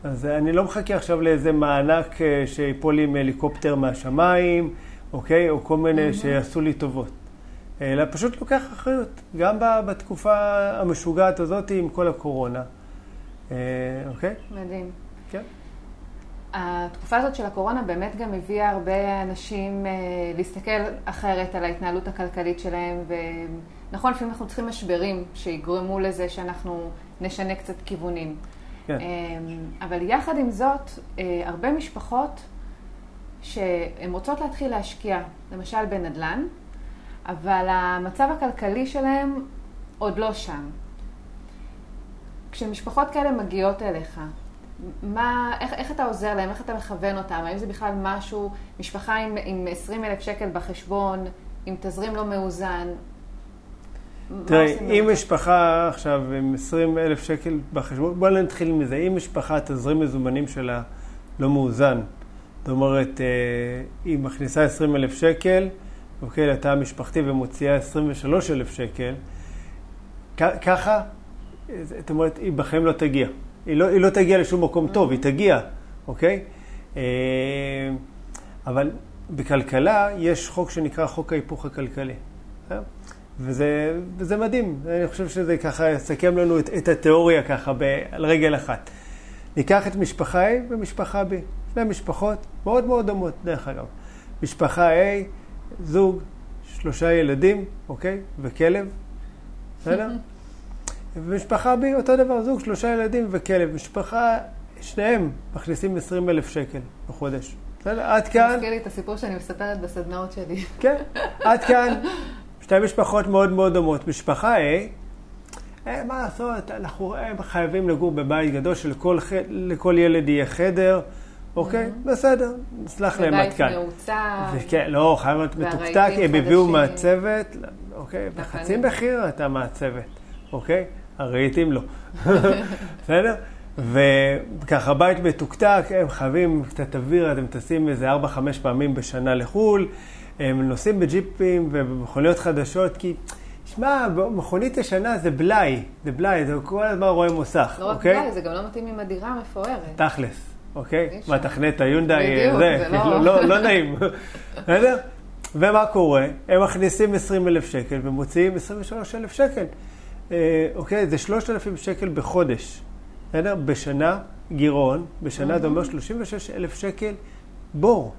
אז אני לא מחכה עכשיו לאיזה מענק אה, שיפול עם הליקופטר מהשמיים, אוקיי? או כל מיני. שיעשו לי טובות. אלא פשוט לוקח אחריות, גם בתקופה המשוגעת הזאת עם כל הקורונה. אה, אוקיי? מדהים. כן. התקופה הזאת של הקורונה באמת גם הביאה הרבה אנשים אה, להסתכל אחרת על ההתנהלות הכלכלית שלהם, ונכון, לפעמים אנחנו צריכים משברים שיגרמו לזה שאנחנו נשנה קצת כיוונים. כן. אבל יחד עם זאת, הרבה משפחות שהן רוצות להתחיל להשקיע, למשל בנדל"ן, אבל המצב הכלכלי שלהם עוד לא שם. כשמשפחות כאלה מגיעות אליך, מה, איך, איך אתה עוזר להם, איך אתה מכוון אותם, האם זה בכלל משהו, משפחה עם, עם 20 אלף שקל בחשבון, עם תזרים לא מאוזן? תראי, אם משפחה עכשיו עם 20 אלף שקל בחשבון, בואו נתחיל מזה. אם משפחה, תזרים מזומנים שלה לא מאוזן, זאת אומרת, אה, היא מכניסה 20 אלף שקל, אוקיי, לתא המשפחתי ומוציאה 23 אלף שקל, ככה, זאת אומרת, היא בחיים לא תגיע. היא לא, היא לא תגיע לשום מקום טוב, היא תגיע, אוקיי? אה, אבל בכלכלה יש חוק שנקרא חוק ההיפוך הכלכלי. וזה, וזה מדהים, אני חושב שזה ככה יסכם לנו את, את התיאוריה ככה ב, על רגל אחת. ניקח את משפחה A ומשפחה B. שני משפחות מאוד מאוד דומות, דרך אגב. משפחה A, זוג, שלושה ילדים, אוקיי? וכלב, בסדר? ומשפחה B, אותו דבר, זוג, שלושה ילדים וכלב. משפחה, שניהם מכניסים 20 אלף שקל בחודש. בסדר? עד כאן... מזכיר לי את הסיפור שאני מספרת בסדנאות שלי. כן, עד כאן שתי משפחות מאוד מאוד דומות. משפחה A, אה, מה לעשות, אנחנו חייבים לגור בבית גדול שלכל ילד יהיה חדר. אוקיי? Mm-hmm. בסדר, נסלח להם עד כאן. בבית מעוצב. כן, לא, חייב להיות מתוקתק, הם הביאו מהצוות, אוקיי? בחצי מחיר אתה מהצוות, אוקיי? הרהיטים לא. בסדר? וככה, בית מתוקתק, הם חייבים קצת אוויר, אתם טסים איזה 4-5 פעמים בשנה לחו"ל, הם נוסעים בג'יפים ובמכוניות חדשות, כי... שמע, מכונית ישנה זה בלאי, זה בלאי, זה כל הזמן רואה מוסך, לא אוקיי? לא רק בלאי, זה גם לא מתאים עם הדירה המפוארת. תכלס. אוקיי? מה, תכנה את היונדאי, זה, לא-, לא-, לא נעים. בסדר? ומה קורה? הם מכניסים 20 אלף שקל ומוציאים 23 אלף שקל. אה, אוקיי? זה 3,000 שקל בחודש. בסדר? בשנה גירעון, בשנה זה אומר 36 אלף שקל בור.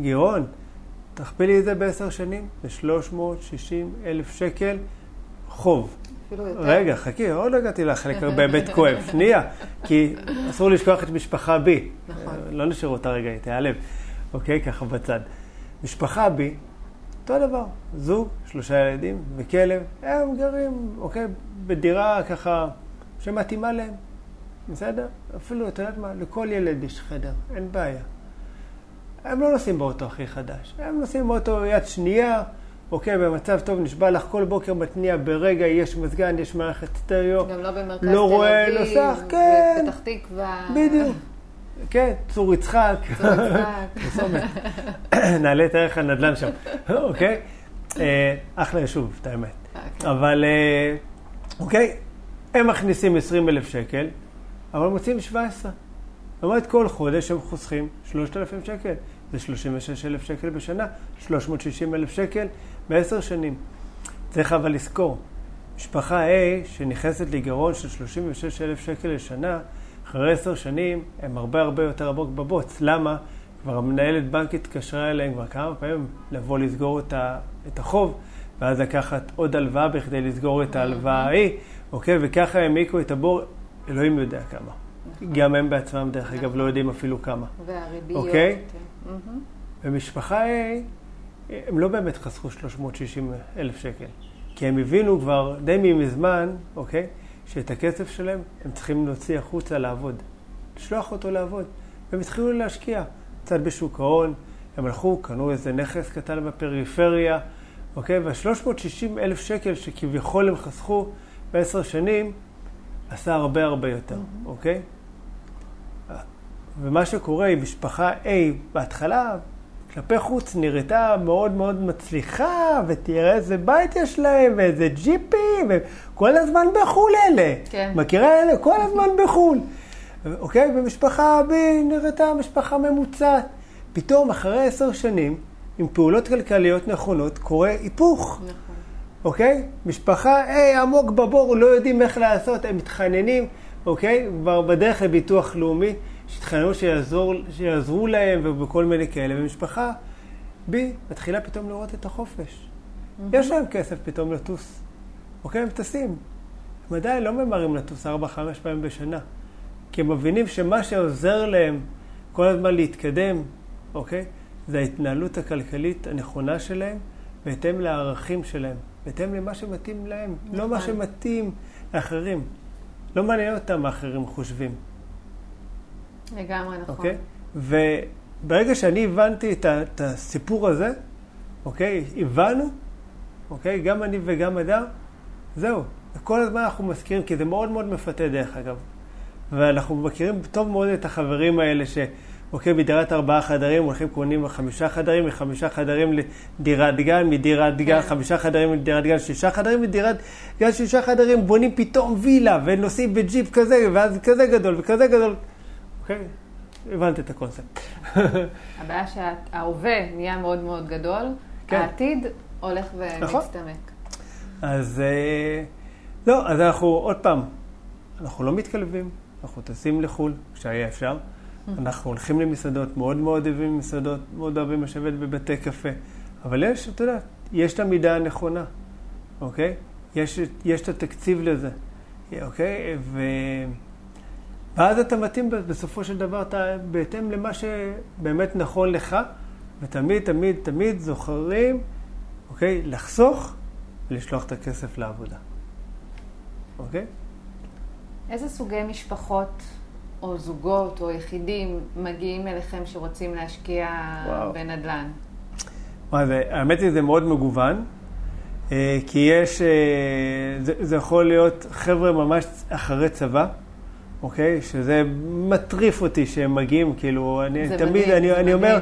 גירעון. תכפילי את זה בעשר שנים, זה 360 אלף שקל חוב. רגע, חכי, עוד לא הגעתי לחלק באמת כואב. שנייה, כי אסור לשכוח את משפחה בי. נכון. לא נשאיר אותה רגע, היא תיעלב. אוקיי? ככה בצד. משפחה בי, אותו דבר. זוג, שלושה ילדים וכלב, הם גרים, אוקיי? בדירה ככה שמתאימה להם. בסדר? אפילו, את יודעת מה? לכל ילד יש חדר, אין בעיה. הם לא נוסעים באוטו הכי חדש, הם נוסעים באוטו יד שנייה, אוקיי, במצב טוב, נשבע לך כל בוקר מתניע ברגע, יש מזגן, יש מערכת סטריאו. גם לא במרכז לא רואה תל נוסח, אביב, כן. בפתח תקווה. בדיוק. כן, צור יצחק. צור יצחק. נעלה את ערך הנדל"ן שם, אוקיי? אה, אחלה יישוב, את האמת. אוקיי. אבל, אה, אוקיי, הם מכניסים 20 אלף שקל, אבל מוצאים 17. זאת אומרת, כל חודש הם חוסכים 3,000 שקל. זה 36 אלף שקל בשנה, 360 אלף שקל בעשר שנים. צריך אבל לזכור, משפחה A שנכנסת לגירעון של 36 אלף שקל לשנה, אחרי עשר שנים הם הרבה הרבה יותר עמוק בבוץ. למה? כבר המנהלת בנק התקשרה אליהם כבר כמה פעמים לבוא לסגור את, החוב, ואז לקחת עוד הלוואה בכדי לסגור את ההלוואה ההיא, אוקיי? וככה הם העמיקו את הבור, אלוהים יודע כמה. גם הם בעצמם, דרך אגב, לא יודעים אפילו כמה. והריביות. אוקיי. מהמם. במשפחה A, הם לא באמת חסכו 360 אלף שקל. כי הם הבינו כבר די מזמן, אוקיי, שאת הכסף שלהם הם צריכים להוציא החוצה לעבוד. לשלוח אותו לעבוד. והם התחילו להשקיע. קצת בשוק ההון, הם הלכו, קנו איזה נכס קטן בפריפריה, אוקיי? וה-360 אלף שקל שכביכול הם חסכו בעשר שנים, עשה הרבה הרבה יותר, אוקיי? ומה שקורה עם משפחה A בהתחלה, כלפי חוץ נראתה מאוד מאוד מצליחה, ותראה איזה בית יש להם, ואיזה ג'יפים, וכל הזמן בחו"ל אלה. כן. מכירה אלה? כל הזמן בחו"ל. אוקיי? ומשפחה B נראתה משפחה ממוצעת. פתאום, אחרי עשר שנים, עם פעולות כלכליות נכונות, קורה היפוך. נכון. אוקיי? משפחה A עמוק בבור, לא יודעים איך לעשות, הם מתחננים, אוקיי? כבר בדרך לביטוח לאומי, שהתחננו שיעזור, שיעזרו להם ובכל מיני כאלה, ומשפחה B מתחילה פתאום לראות את החופש. יש להם כסף פתאום לטוס, אוקיי? הם טסים. הם עדיין לא ממהרים לטוס 4-5 פעמים בשנה, כי הם מבינים שמה שעוזר להם כל הזמן להתקדם, אוקיי? זה ההתנהלות הכלכלית הנכונה שלהם, בהתאם לערכים שלהם, בהתאם למה שמתאים להם, לא מה נכון. שמתאים לאחרים. לא מעניין אותם מה אחרים חושבים, לגמרי נכון. אוקיי? וברגע שאני הבנתי את, את הסיפור הזה, אוקיי? הבנו, אוקיי? גם אני וגם אדם, זהו. כל הזמן אנחנו מזכירים, כי זה מאוד מאוד מפתה דרך אגב. ואנחנו מכירים טוב מאוד את החברים האלה ש... אוקיי, מדירת ארבעה חדרים הולכים קונים חמישה חדרים, מחמישה חדרים לדירת גן, מדירת גן, כן. חמישה חדרים לדירת גן, שישה חדרים, מדירת גן, שישה חדרים, בונים פתאום וילה ונוסעים בג'יפ כזה, ואז כזה גדול וכזה גדול. אוקיי, הבנת את הקונספט. הבעיה שההווה נהיה מאוד מאוד גדול, כן. העתיד הולך נכון. ומצטמק. אז אה, לא, אז אנחנו עוד פעם, אנחנו לא מתקלבים, אנחנו טסים לחו"ל, כשהיה אפשר. אנחנו הולכים למסעדות, מאוד מאוד אוהבים מסעדות, מאוד אוהבים לשבת בבתי קפה. אבל יש, אתה יודע, יש את המידה הנכונה, אוקיי? יש, יש את התקציב לזה, אוקיי? ו... ואז אתה מתאים בסופו של דבר, אתה בהתאם למה שבאמת נכון לך, ותמיד, תמיד, תמיד זוכרים, אוקיי? לחסוך ולשלוח את הכסף לעבודה. אוקיי? איזה סוגי משפחות או זוגות או יחידים מגיעים אליכם שרוצים להשקיע וואו. בנדל"ן? וואי, זה- האמת היא, זה מאוד מגוון, אה, כי יש, אה, זה, זה יכול להיות חבר'ה ממש אחרי צבא, אוקיי? שזה מטריף אותי שהם מגיעים, כאילו, אני תמיד, מדהים, אני, אני אומר.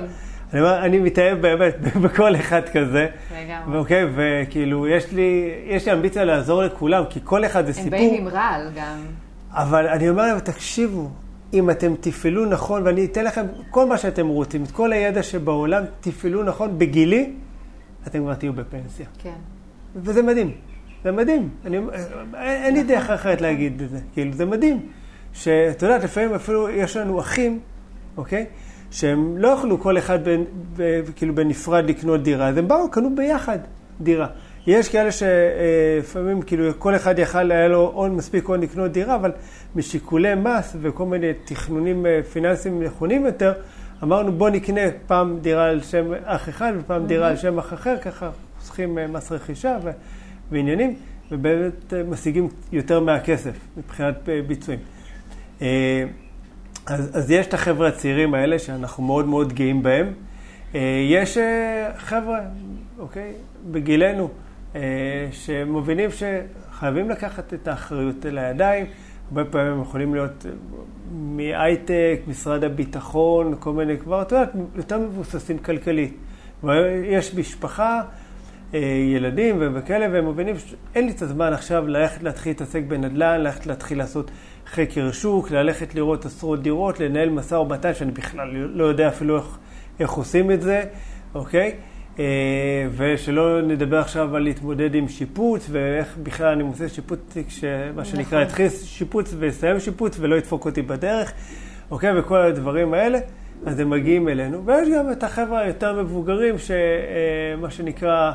אני אומר, אני מתאהב באמת בכל אחד כזה, לגמרי. ואוקיי, וכאילו, יש לי, יש לי אמביציה לעזור לכולם, כי כל אחד זה הם סיפור. באים עם רעל גם. אבל אני אומר להם, תקשיבו, אם אתם תפעלו נכון, ואני אתן לכם כל מה שאתם רוצים, את כל הידע שבעולם, תפעלו נכון בגילי, אתם כבר תהיו בפנסיה. כן. וזה מדהים. זה מדהים. אני, אין, אין לי דרך אחרת להגיד את זה. כאילו, זה מדהים. שאת יודעת, לפעמים אפילו יש לנו אחים, אוקיי? שהם לא יכלו כל אחד בין, ב, כאילו בנפרד לקנות דירה, אז הם באו, קנו ביחד דירה. יש כאלה שלפעמים, כאילו, כל אחד יכל, היה לו הון, מספיק הון לקנות דירה, אבל משיקולי מס וכל מיני תכנונים אה, פיננסיים נכונים יותר, אמרנו בוא נקנה פעם דירה על שם אח אחד ופעם mm-hmm. דירה על שם אח אחר, ככה חוסכים אה, מס רכישה ו, ועניינים, ובאמת אה, משיגים יותר מהכסף מבחינת ביצועים. אז, אז יש את החבר'ה הצעירים האלה שאנחנו מאוד מאוד גאים בהם. יש חבר'ה, אוקיי, בגילנו, שמבינים שחייבים לקחת את האחריות לידיים. הרבה פעמים הם יכולים להיות אה, מהייטק, משרד הביטחון, כל מיני, כבר, את יודעת, יותר מבוססים כלכלית. יש משפחה, אה, ילדים וכאלה, והם מבינים שאין לי את הזמן עכשיו ללכת להתחיל להתעסק בנדל"ן, ללכת להתחיל לעשות חקר שוק, ללכת לראות עשרות דירות, לנהל משא ומתן, שאני בכלל לא יודע אפילו איך, איך עושים את זה, אוקיי? אה, ושלא נדבר עכשיו על להתמודד עם שיפוץ, ואיך בכלל אני מוצא שיפוץ, מה שנקרא, נכון. יתחיל שיפוץ ויסיים שיפוץ ולא ידפוק אותי בדרך, אוקיי? וכל הדברים האלה, אז הם מגיעים אלינו. ויש גם את החבר'ה היותר מבוגרים, שמה אה, שנקרא,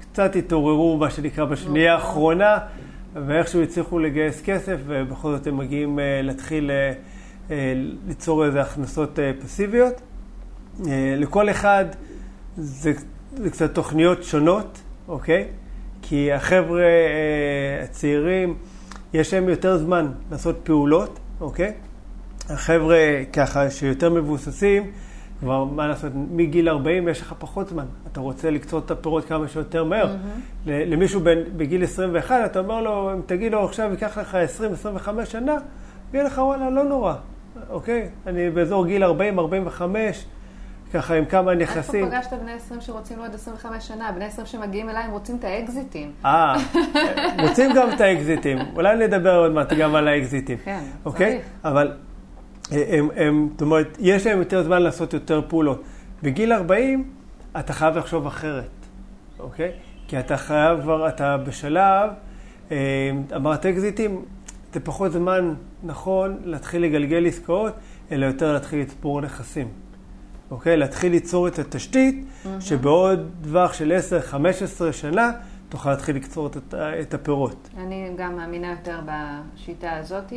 קצת התעוררו, מה שנקרא, בשנייה נכון. האחרונה, ואיכשהו הצליחו לגייס כסף, ובכל זאת הם מגיעים אה, להתחיל ליצור איזה הכנסות פסיביות. לכל אחד, זה, זה קצת תוכניות שונות, אוקיי? כי החבר'ה אה, הצעירים, יש להם יותר זמן לעשות פעולות, אוקיי? החבר'ה ככה שיותר מבוססים, כבר מה לעשות, מגיל 40 יש לך פחות זמן. אתה רוצה לקצור את הפירות כמה שיותר מהר. Mm-hmm. למישהו בין, בגיל 21, אתה אומר לו, אם תגיד לו עכשיו ייקח לך 20-25 שנה, יגיד לך וואלה, לא נורא, אוקיי? אני באזור גיל 40-45, ככה עם כמה נכסים. איפה פגשת בני 20 שרוצים עוד 25 שנה? בני 20 שמגיעים אליי, הם רוצים את האקזיטים. אה, רוצים גם את האקזיטים. אולי נדבר עוד מעט גם על האקזיטים. כן, אוקיי? צריך. אבל הם, הם, זאת אומרת, יש להם יותר זמן לעשות יותר פעולות. בגיל 40, אתה חייב לחשוב אחרת, אוקיי? כי אתה חייב כבר, אתה בשלב, אה, אמרת אקזיטים, זה פחות זמן נכון להתחיל לגלגל עסקאות, אלא יותר להתחיל לצפור נכסים. אוקיי? להתחיל ליצור את התשתית, mm-hmm. שבעוד טווח של 10-15 שנה תוכל להתחיל לקצור את, את הפירות. אני גם מאמינה יותר בשיטה הזאת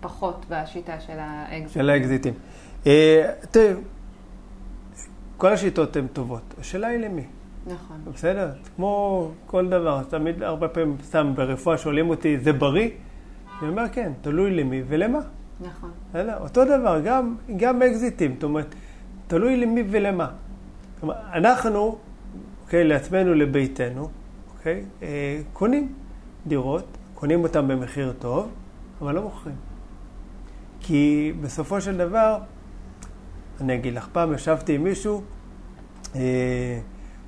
ופחות בשיטה של האקזיטים. של האקזיטים. אה, תראה, כל השיטות הן טובות. השאלה היא למי. נכון. בסדר? כמו כל דבר, תמיד הרבה פעמים, סתם ברפואה שואלים אותי, זה בריא? אני אומר, כן, תלוי למי ולמה. נכון. בסדר? אותו דבר, גם, גם אקזיטים. זאת אומרת, תלוי למי ולמה. אנחנו, אוקיי, לעצמנו, לביתנו, אוקיי, אה, קונים דירות, קונים אותן במחיר טוב, אבל לא מוכרים. כי בסופו של דבר, אני אגיד לך, פעם ישבתי עם מישהו אה,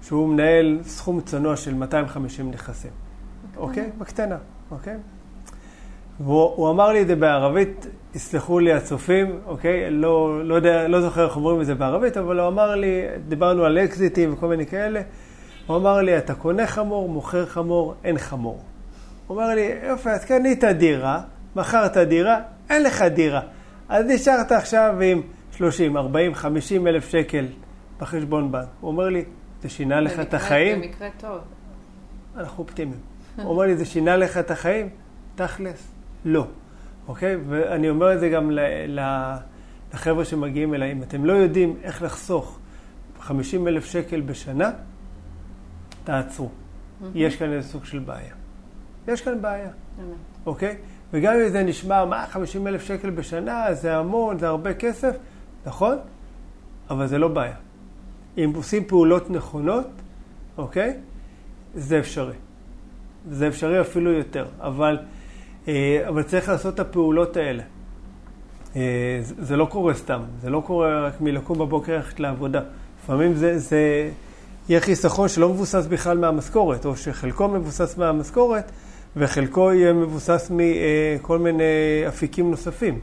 שהוא מנהל סכום צנוע של 250 נכסים, אוקיי? בקטנה, אוקיי? והוא אמר לי את זה בערבית, יסלחו לי הצופים, אוקיי? לא, לא, יודע, לא זוכר איך אומרים את זה בערבית, אבל הוא אמר לי, דיברנו על אקזיטים וכל מיני כאלה, הוא אמר לי, אתה קונה חמור, מוכר חמור, אין חמור. הוא אמר לי, יופי, אז קנית דירה, מכרת דירה, אין לך דירה. אז נשארת עכשיו עם 30, 40, 50 אלף שקל בחשבון בנק. הוא אומר לי, זה שינה לך את החיים? במקרה טוב. אנחנו אופטימיים. הוא אומר לי, זה שינה לך את החיים? תכלס, לא. אוקיי? ואני אומר את זה גם לחבר'ה שמגיעים אליי. אם אתם לא יודעים איך לחסוך 50 אלף שקל בשנה, תעצרו. Mm-hmm. יש כאן איזה סוג של בעיה. יש כאן בעיה, mm-hmm. אוקיי? וגם אם זה נשמע, מה, 50 אלף שקל בשנה, זה המון, זה הרבה כסף, נכון? אבל זה לא בעיה. אם עושים פעולות נכונות, אוקיי? זה אפשרי. זה אפשרי אפילו יותר. אבל אה, אבל צריך לעשות את הפעולות האלה. אה, זה לא קורה סתם, זה לא קורה רק מלקום בבוקר ללכת לעבודה. לפעמים זה, זה יהיה חיסכון שלא מבוסס בכלל מהמשכורת, או שחלקו מבוסס מהמשכורת, וחלקו יהיה מבוסס מכל מיני אפיקים נוספים.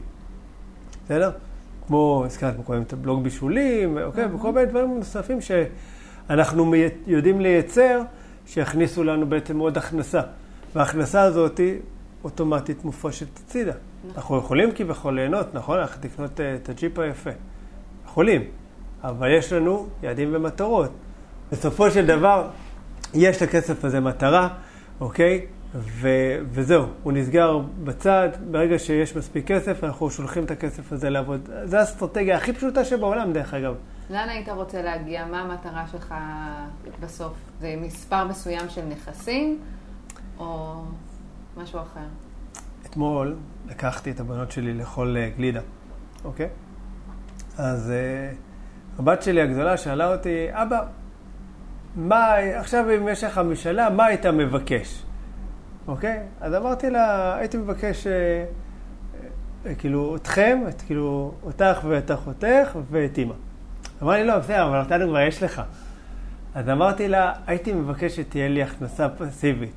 בסדר? כמו, הזכרת, כמו קוראים את הבלוג בישולים, אוקיי? וכל מיני דברים נוספים ש... אנחנו מי- יודעים לייצר שיכניסו לנו בעצם עוד הכנסה. וההכנסה הזאת אוטומטית מופרשת הצידה. אנחנו יכולים כביכול ליהנות, נכון? ללכת לקנות אה, את הג'יפ היפה. יכולים, אבל יש לנו יעדים ומטרות. בסופו של דבר, יש לכסף הזה מטרה, אוקיי? ו- וזהו, הוא נסגר בצד, ברגע שיש מספיק כסף, אנחנו שולחים את הכסף הזה לעבוד. זו האסטרטגיה הכי פשוטה שבעולם, דרך אגב. לאן היית רוצה להגיע? מה המטרה שלך בסוף? זה מספר מסוים של נכסים, או משהו אחר? אתמול לקחתי את הבנות שלי לאכול אה, גלידה, אוקיי? אז אה, הבת שלי הגדולה שאלה אותי, אבא, מה, עכשיו אם יש לך משאלה, מה היית מבקש? אוקיי? אז אמרתי לה, הייתי מבקש, אה, אה, כאילו, אתכם, את, כאילו, אותך ואת אחותך ואת אימא. אמרה לי, לא, בסדר, אבל אותנו כבר יש לך. אז אמרתי לה, הייתי מבקש שתהיה לי הכנסה פסיבית.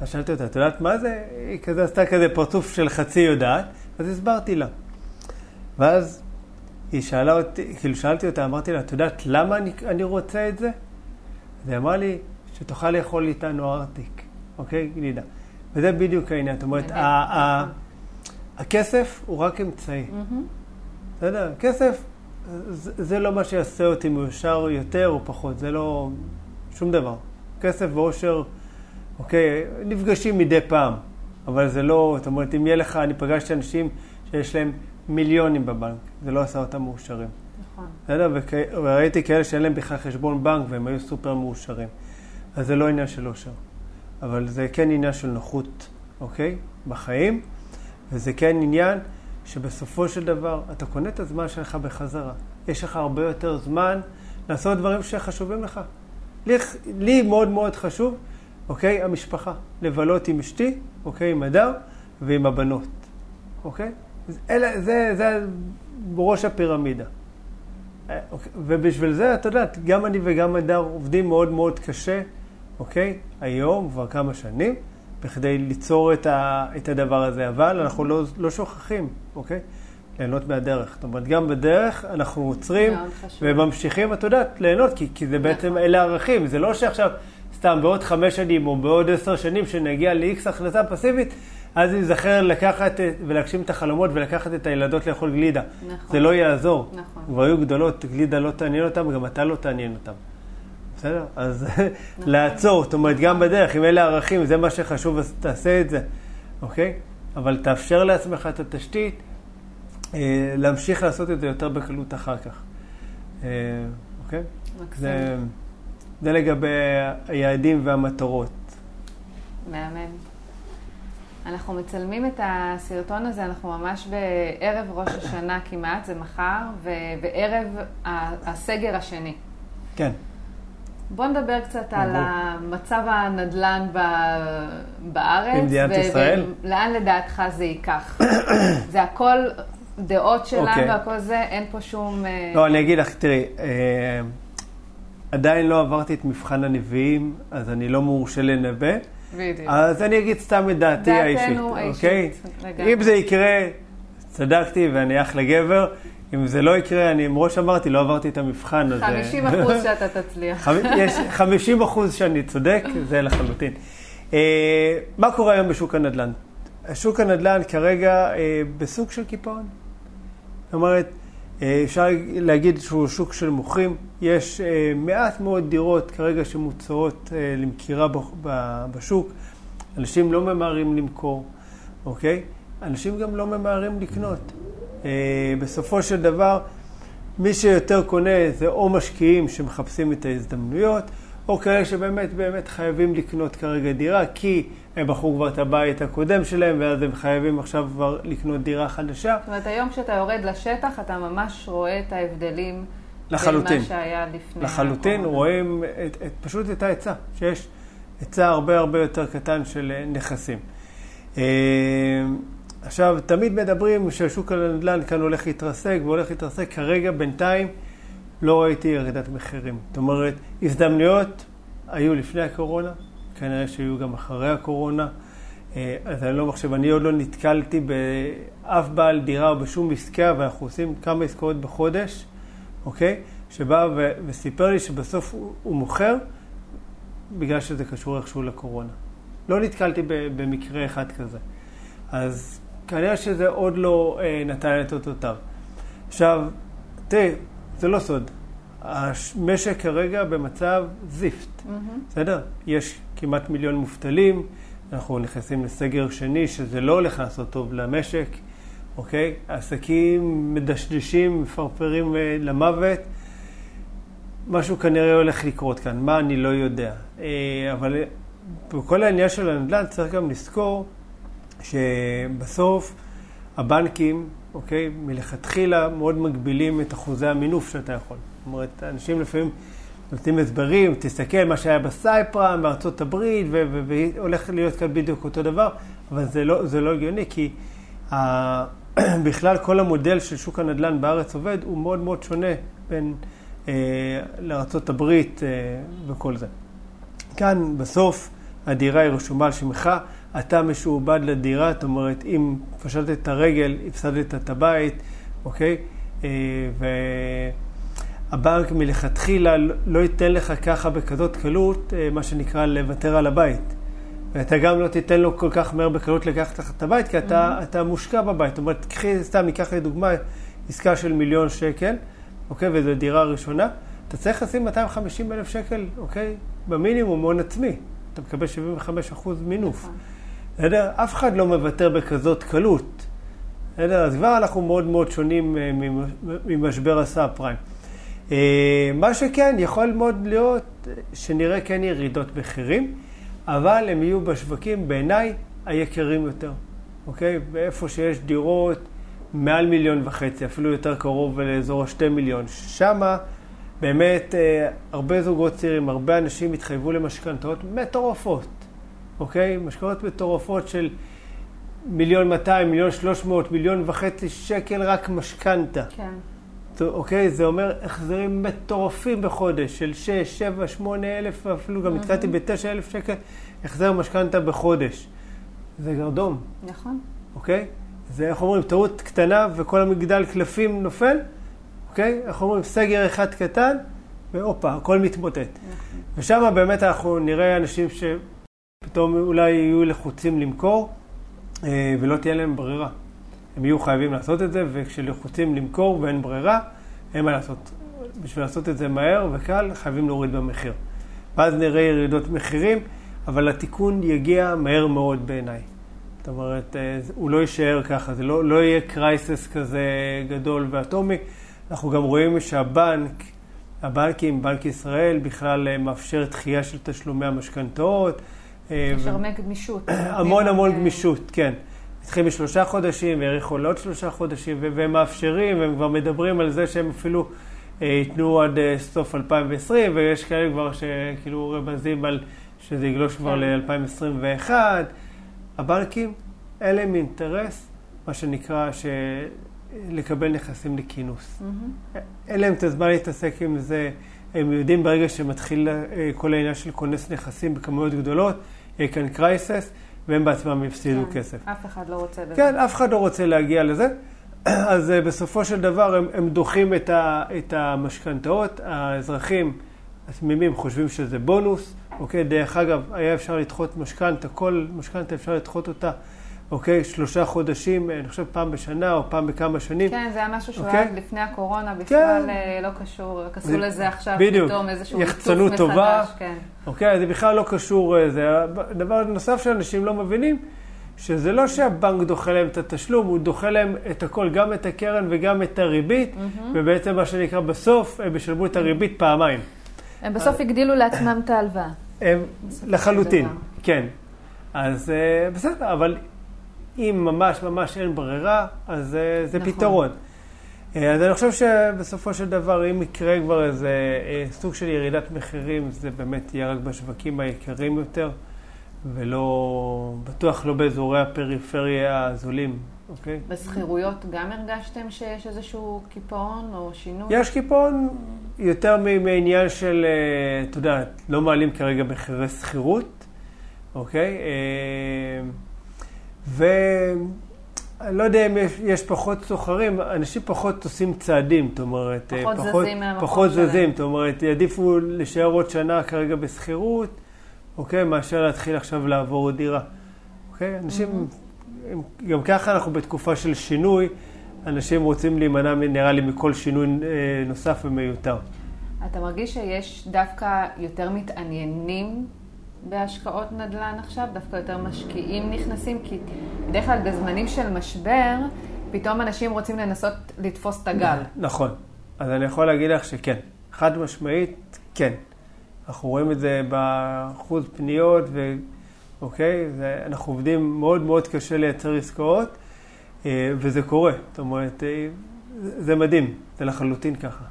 אז שאלתי אותה, את יודעת מה זה? היא כזה עשתה כזה פרצוף של חצי יודעת, אז הסברתי לה. ואז היא שאלה אותי, כאילו שאלתי אותה, אמרתי לה, את יודעת למה אני, אני רוצה את זה? אז היא אמרה לי, שתוכל לאכול איתנו ארטיק, אוקיי? גלידה. וזה בדיוק העניין. זאת אומרת. הכסף הוא רק אמצעי. בסדר? כסף, זה, זה לא מה שיעשה אותי מאושר יותר או פחות, זה לא שום דבר. כסף ואושר, אוקיי, נפגשים מדי פעם, אבל זה לא, זאת אומרת, אם יהיה לך, אני פגשתי אנשים שיש להם מיליונים בבנק, זה לא עשה אותם מאושרים. נכון. בסדר? וכ... וראיתי כאלה שאין להם בכלל חשבון בנק והם היו סופר מאושרים. אז זה לא עניין של אושר, אבל זה כן עניין של נוחות, אוקיי? בחיים, וזה כן עניין שבסופו של דבר אתה קונה את הזמן שלך בחזרה. יש לך הרבה יותר זמן לעשות דברים שחשובים לך. לי, לי מאוד מאוד חשוב, אוקיי? המשפחה. לבלות עם אשתי, אוקיי? עם הדר ועם הבנות, אוקיי? אלה, זה, זה בראש הפירמידה. אה, אוקיי, ובשביל זה, אתה יודע, גם אני וגם הדר עובדים מאוד מאוד קשה, אוקיי? היום, כבר כמה שנים, בכדי ליצור את, ה, את הדבר הזה, אבל אנחנו לא, לא שוכחים, אוקיי? ליהנות מהדרך. זאת אומרת, גם בדרך אנחנו עוצרים. וממשיכים, את יודעת, ליהנות, כי, כי זה בעצם, נכון. אלה ערכים. זה לא שעכשיו, סתם בעוד חמש שנים או בעוד עשר שנים, שנגיע ל-X הכנסה פסיבית, אז ניזכר לקחת ולהגשים את החלומות ולקחת את הילדות לאכול גלידה. נכון. זה לא יעזור. נכון. כבר היו גדולות, גלידה לא תעניין אותם, וגם אתה לא תעניין אותם. בסדר? אז. לעצור, זאת אומרת, גם בדרך, אם אלה ערכים, זה מה שחשוב, אז תעשה את זה, אוקיי? אבל תאפשר לעצמך את התשתית, אה, להמשיך לעשות את זה יותר בקלות אחר כך. אה, אוקיי? זה, זה לגבי היעדים והמטרות. מהמם. אנחנו מצלמים את הסרטון הזה, אנחנו ממש בערב ראש השנה כמעט, זה מחר, ובערב הסגר השני. כן. בוא נדבר קצת על. המצב הנדל"ן ב- בארץ. במדינת ו- ישראל? ולאן לדעתך זה ייקח? זה הכל דעות שלנו אוקיי. והכל זה, אין פה שום... אה, לא, אני אגיד לך, תראי, אה, עדיין לא עברתי את מבחן הנביאים, אז אני לא מורשה לנבא. בדיוק. אז אני אגיד סתם את דעתי דעתנו האישית, האישית, אוקיי? לגמרי. אם זה יקרה, צדקתי ואני אחלה גבר. אם זה לא יקרה, אני מראש אמרתי, לא עברתי את המבחן הזה. 50 אחוז שאתה תצליח. יש 50 אחוז שאני צודק, זה לחלוטין. אה, מה קורה היום בשוק הנדל"ן? שוק הנדל"ן כרגע אה, בסוג של קיפאון. זאת אומרת, אה, אפשר להגיד שהוא שוק של מוכרים. יש אה, מעט מאוד דירות כרגע שמוצעות אה, למכירה ב- ב- בשוק. אנשים לא ממהרים למכור, אוקיי? אנשים גם לא ממהרים לקנות. אה, בסופו של דבר, מי שיותר קונה זה או משקיעים שמחפשים את ההזדמנויות, או כאלה שבאמת באמת חייבים לקנות כרגע דירה, כי הם בחרו כבר את הבית הקודם שלהם, ואז הם חייבים עכשיו כבר לקנות דירה חדשה. זאת אומרת, היום כשאתה יורד לשטח, אתה ממש רואה את ההבדלים לחלוטין. בין מה שהיה לפני לחלוטין הקורונה. רואים את, את, פשוט את ההיצע, שיש היצע הרבה הרבה יותר קטן של אה, נכסים. עכשיו, תמיד מדברים ששוק הנדל"ן כאן הולך להתרסק והולך להתרסק, כרגע בינתיים לא ראיתי ירידת מחירים. זאת אומרת, הזדמנויות היו לפני הקורונה, כנראה שיהיו גם אחרי הקורונה. אה, אז אני לא מחשב, אני עוד לא נתקלתי באף בעל דירה או בשום עסקה, ואנחנו עושים כמה עסקאות בחודש, אוקיי? שבא ו- וסיפר לי שבסוף הוא, הוא מוכר בגלל שזה קשור איכשהו לקורונה. לא נתקלתי במקרה אחד כזה. אז כנראה שזה עוד לא אה, נתן את אותותיו. עכשיו, תראה, זה לא סוד. המשק כרגע במצב זיפט, Mm-hmm. בסדר? יש כמעט מיליון מובטלים, אנחנו נכנסים לסגר שני, שזה לא הולך לעשות טוב למשק, אוקיי? העסקים מדשדשים, מפרפרים אה, למוות. משהו כנראה הולך לקרות כאן, מה אני לא יודע. אה, אבל בכל העניין של הנדל"ן צריך גם לזכור שבסוף הבנקים, אוקיי, מלכתחילה מאוד מגבילים את אחוזי המינוף שאתה יכול. זאת אומרת, אנשים לפעמים נותנים הסברים, תסתכל מה שהיה בסייפרם בארצות הברית, והולך להיות כאן בדיוק אותו דבר, אבל זה לא, זה לא הגיוני, כי ה- בכלל כל המודל של שוק הנדל"ן בארץ עובד, הוא מאוד מאוד שונה בין אה, לארצות הברית אה, וכל זה. כאן בסוף הדירה היא רשומה על שמך, אתה משועבד לדירה, זאת אומרת, אם פשטת את הרגל, הפסדת את הבית, אוקיי? אה, והבנק מלכתחילה לא ייתן לך ככה בכזאת קלות, אה, מה שנקרא לוותר על הבית. ואתה גם לא תיתן לו כל כך מהר בקלות לקחת לך את הבית, כי אתה, Mm-hmm. אתה מושקע בבית. זאת אומרת, קחי, סתם ניקח לדוגמה עסקה של מיליון שקל, אוקיי, וזו דירה ראשונה, אתה צריך לשים 250 אלף שקל, אוקיי, במינימום הון עצמי. אתה מקבל 75 אחוז מינוף. נכון. בסדר? אף אחד לא מוותר בכזאת קלות. בסדר? אז כבר אנחנו מאוד מאוד שונים אה, ממ- ממשבר הסאב פריים. אה, מה שכן, יכול מאוד להיות אה, שנראה כן ירידות מחירים, אבל הם יהיו בשווקים בעיניי היקרים יותר, אוקיי? ואיפה שיש דירות מעל מיליון וחצי, אפילו יותר קרוב לאזור השתי מיליון, שמה באמת הרבה זוגות צעירים, הרבה אנשים התחייבו למשכנתאות מטורפות, אוקיי? משכנתאות מטורפות של מיליון 200, מיליון 300, מיליון וחצי שקל רק משכנתה. כן. אוקיי? זה אומר החזרים מטורפים בחודש של 6, 7, 8 אלף, אפילו גם נתקלתי ב-9 אלף שקל החזר משכנתה בחודש. זה גרדום, נכון. אוקיי? זה, איך אומרים, טעות קטנה וכל המגדל קלפים נופל, אוקיי? איך אומרים, סגר אחד קטן, והופה, הכל מתמוטט. נכון. ושם באמת אנחנו נראה אנשים שפתאום אולי יהיו לחוצים למכור, אה, ולא תהיה להם ברירה. הם יהיו חייבים לעשות את זה, וכשלחוצים למכור ואין ברירה, אין מה לעשות. בשביל לעשות את זה מהר וקל, חייבים להוריד במחיר. ואז נראה ירידות מחירים, אבל התיקון יגיע מהר מאוד בעיניי. זאת אומרת, אה, הוא לא יישאר ככה, זה לא, לא יהיה קרייסס כזה גדול ואטומי. אנחנו גם רואים שהבנק, הבנקים, בנק ישראל, בכלל אה, מאפשר דחייה של תשלומי המשכנתאות. אה, יש הרבה גמישות. המון המון אה, גמישות, כן. התחיל בשלושה חודשים, והאריכו לעוד שלושה חודשים, והם מאפשרים, והם כבר מדברים על זה שהם אפילו אה, ייתנו עד סוף 2020, ויש כאלה כבר שכאילו רמזים על שזה יגלוש כבר כן. ל-2021. הבנקים, אין להם אינטרס, מה שנקרא, ש... לקבל נכסים לכינוס. אין להם את הזמן להתעסק עם זה. הם יודעים ברגע שמתחיל כל העניין של כונס נכסים בכמויות גדולות, כאן קרייסס, והם בעצמם יפסידו כן. כסף. אף אחד לא רוצה בזה. כן, אף אחד לא רוצה להגיע לזה. אז אה, בסופו של דבר הם, הם דוחים את, ה, את המשכנתאות. האזרחים התמימים חושבים שזה בונוס. אוקיי, דרך אגב, היה אפשר לדחות משכנתה, כל משכנתה אפשר לדחות אותה, אוקיי, שלושה חודשים, אני חושב פעם בשנה או פעם בכמה שנים. כן, זה היה משהו שהוא אוקיי. היה לפני הקורונה, בכלל כן. אה, לא קשור, רק עשו זה- לזה עכשיו בדיוק. פתאום איזשהו יחצנות עיצוב טובה. מחדש. כן. אוקיי, זה בכלל לא קשור, אה, זה דבר נוסף שאנשים לא מבינים, שזה לא שהבנק דוחה להם את התשלום, הוא דוחה להם את הכל, גם את הקרן וגם את הריבית, ובעצם מה שנקרא בסוף, הם ישלמו את הריבית פעמיים. הם בסוף הגדילו לעצמם את ההלוואה. הם לחלוטין. כן. אז אה, בסדר, אבל אם ממש ממש אין ברירה, אז אה, זה נכון. פתרון. אה, אז אני חושב שבסופו של דבר, אם יקרה כבר איזה אה, סוג של ירידת מחירים, זה באמת יהיה רק בשווקים היקרים יותר, ולא, בטוח לא באזורי הפריפריה הזולים, אוקיי? בשכירויות גם הרגשתם שיש איזשהו קיפאון או שינוי? יש קיפאון יותר מעניין של, אה, אתה יודע, לא מעלים כרגע מחירי שכירות, אוקיי? אה, אני לא יודע אם יש, יש פחות סוחרים, אנשים פחות עושים צעדים, זאת אומרת, פחות זזים מהמקום פחות שלהם. זזים, זאת אומרת, יעדיפו להישאר עוד שנה כרגע בשכירות, אוקיי, מאשר להתחיל עכשיו לעבור דירה. אוקיי, אנשים, הם, גם ככה אנחנו בתקופה של שינוי, אנשים רוצים להימנע, נראה לי, מכל שינוי אה, נוסף ומיותר. אתה מרגיש שיש דווקא יותר מתעניינים בהשקעות נדל"ן עכשיו? דווקא יותר משקיעים נכנסים? כי בדרך כלל בזמנים של משבר, פתאום אנשים רוצים לנסות לתפוס את הגל. נכון. אז אני יכול להגיד לך שכן. חד משמעית, כן. אנחנו רואים את זה באחוז פניות, ו... אוקיי? זה, אנחנו עובדים מאוד מאוד קשה לייצר עסקאות, אה, וזה קורה. זאת אומרת, אה, זה מדהים, זה לחלוטין ככה.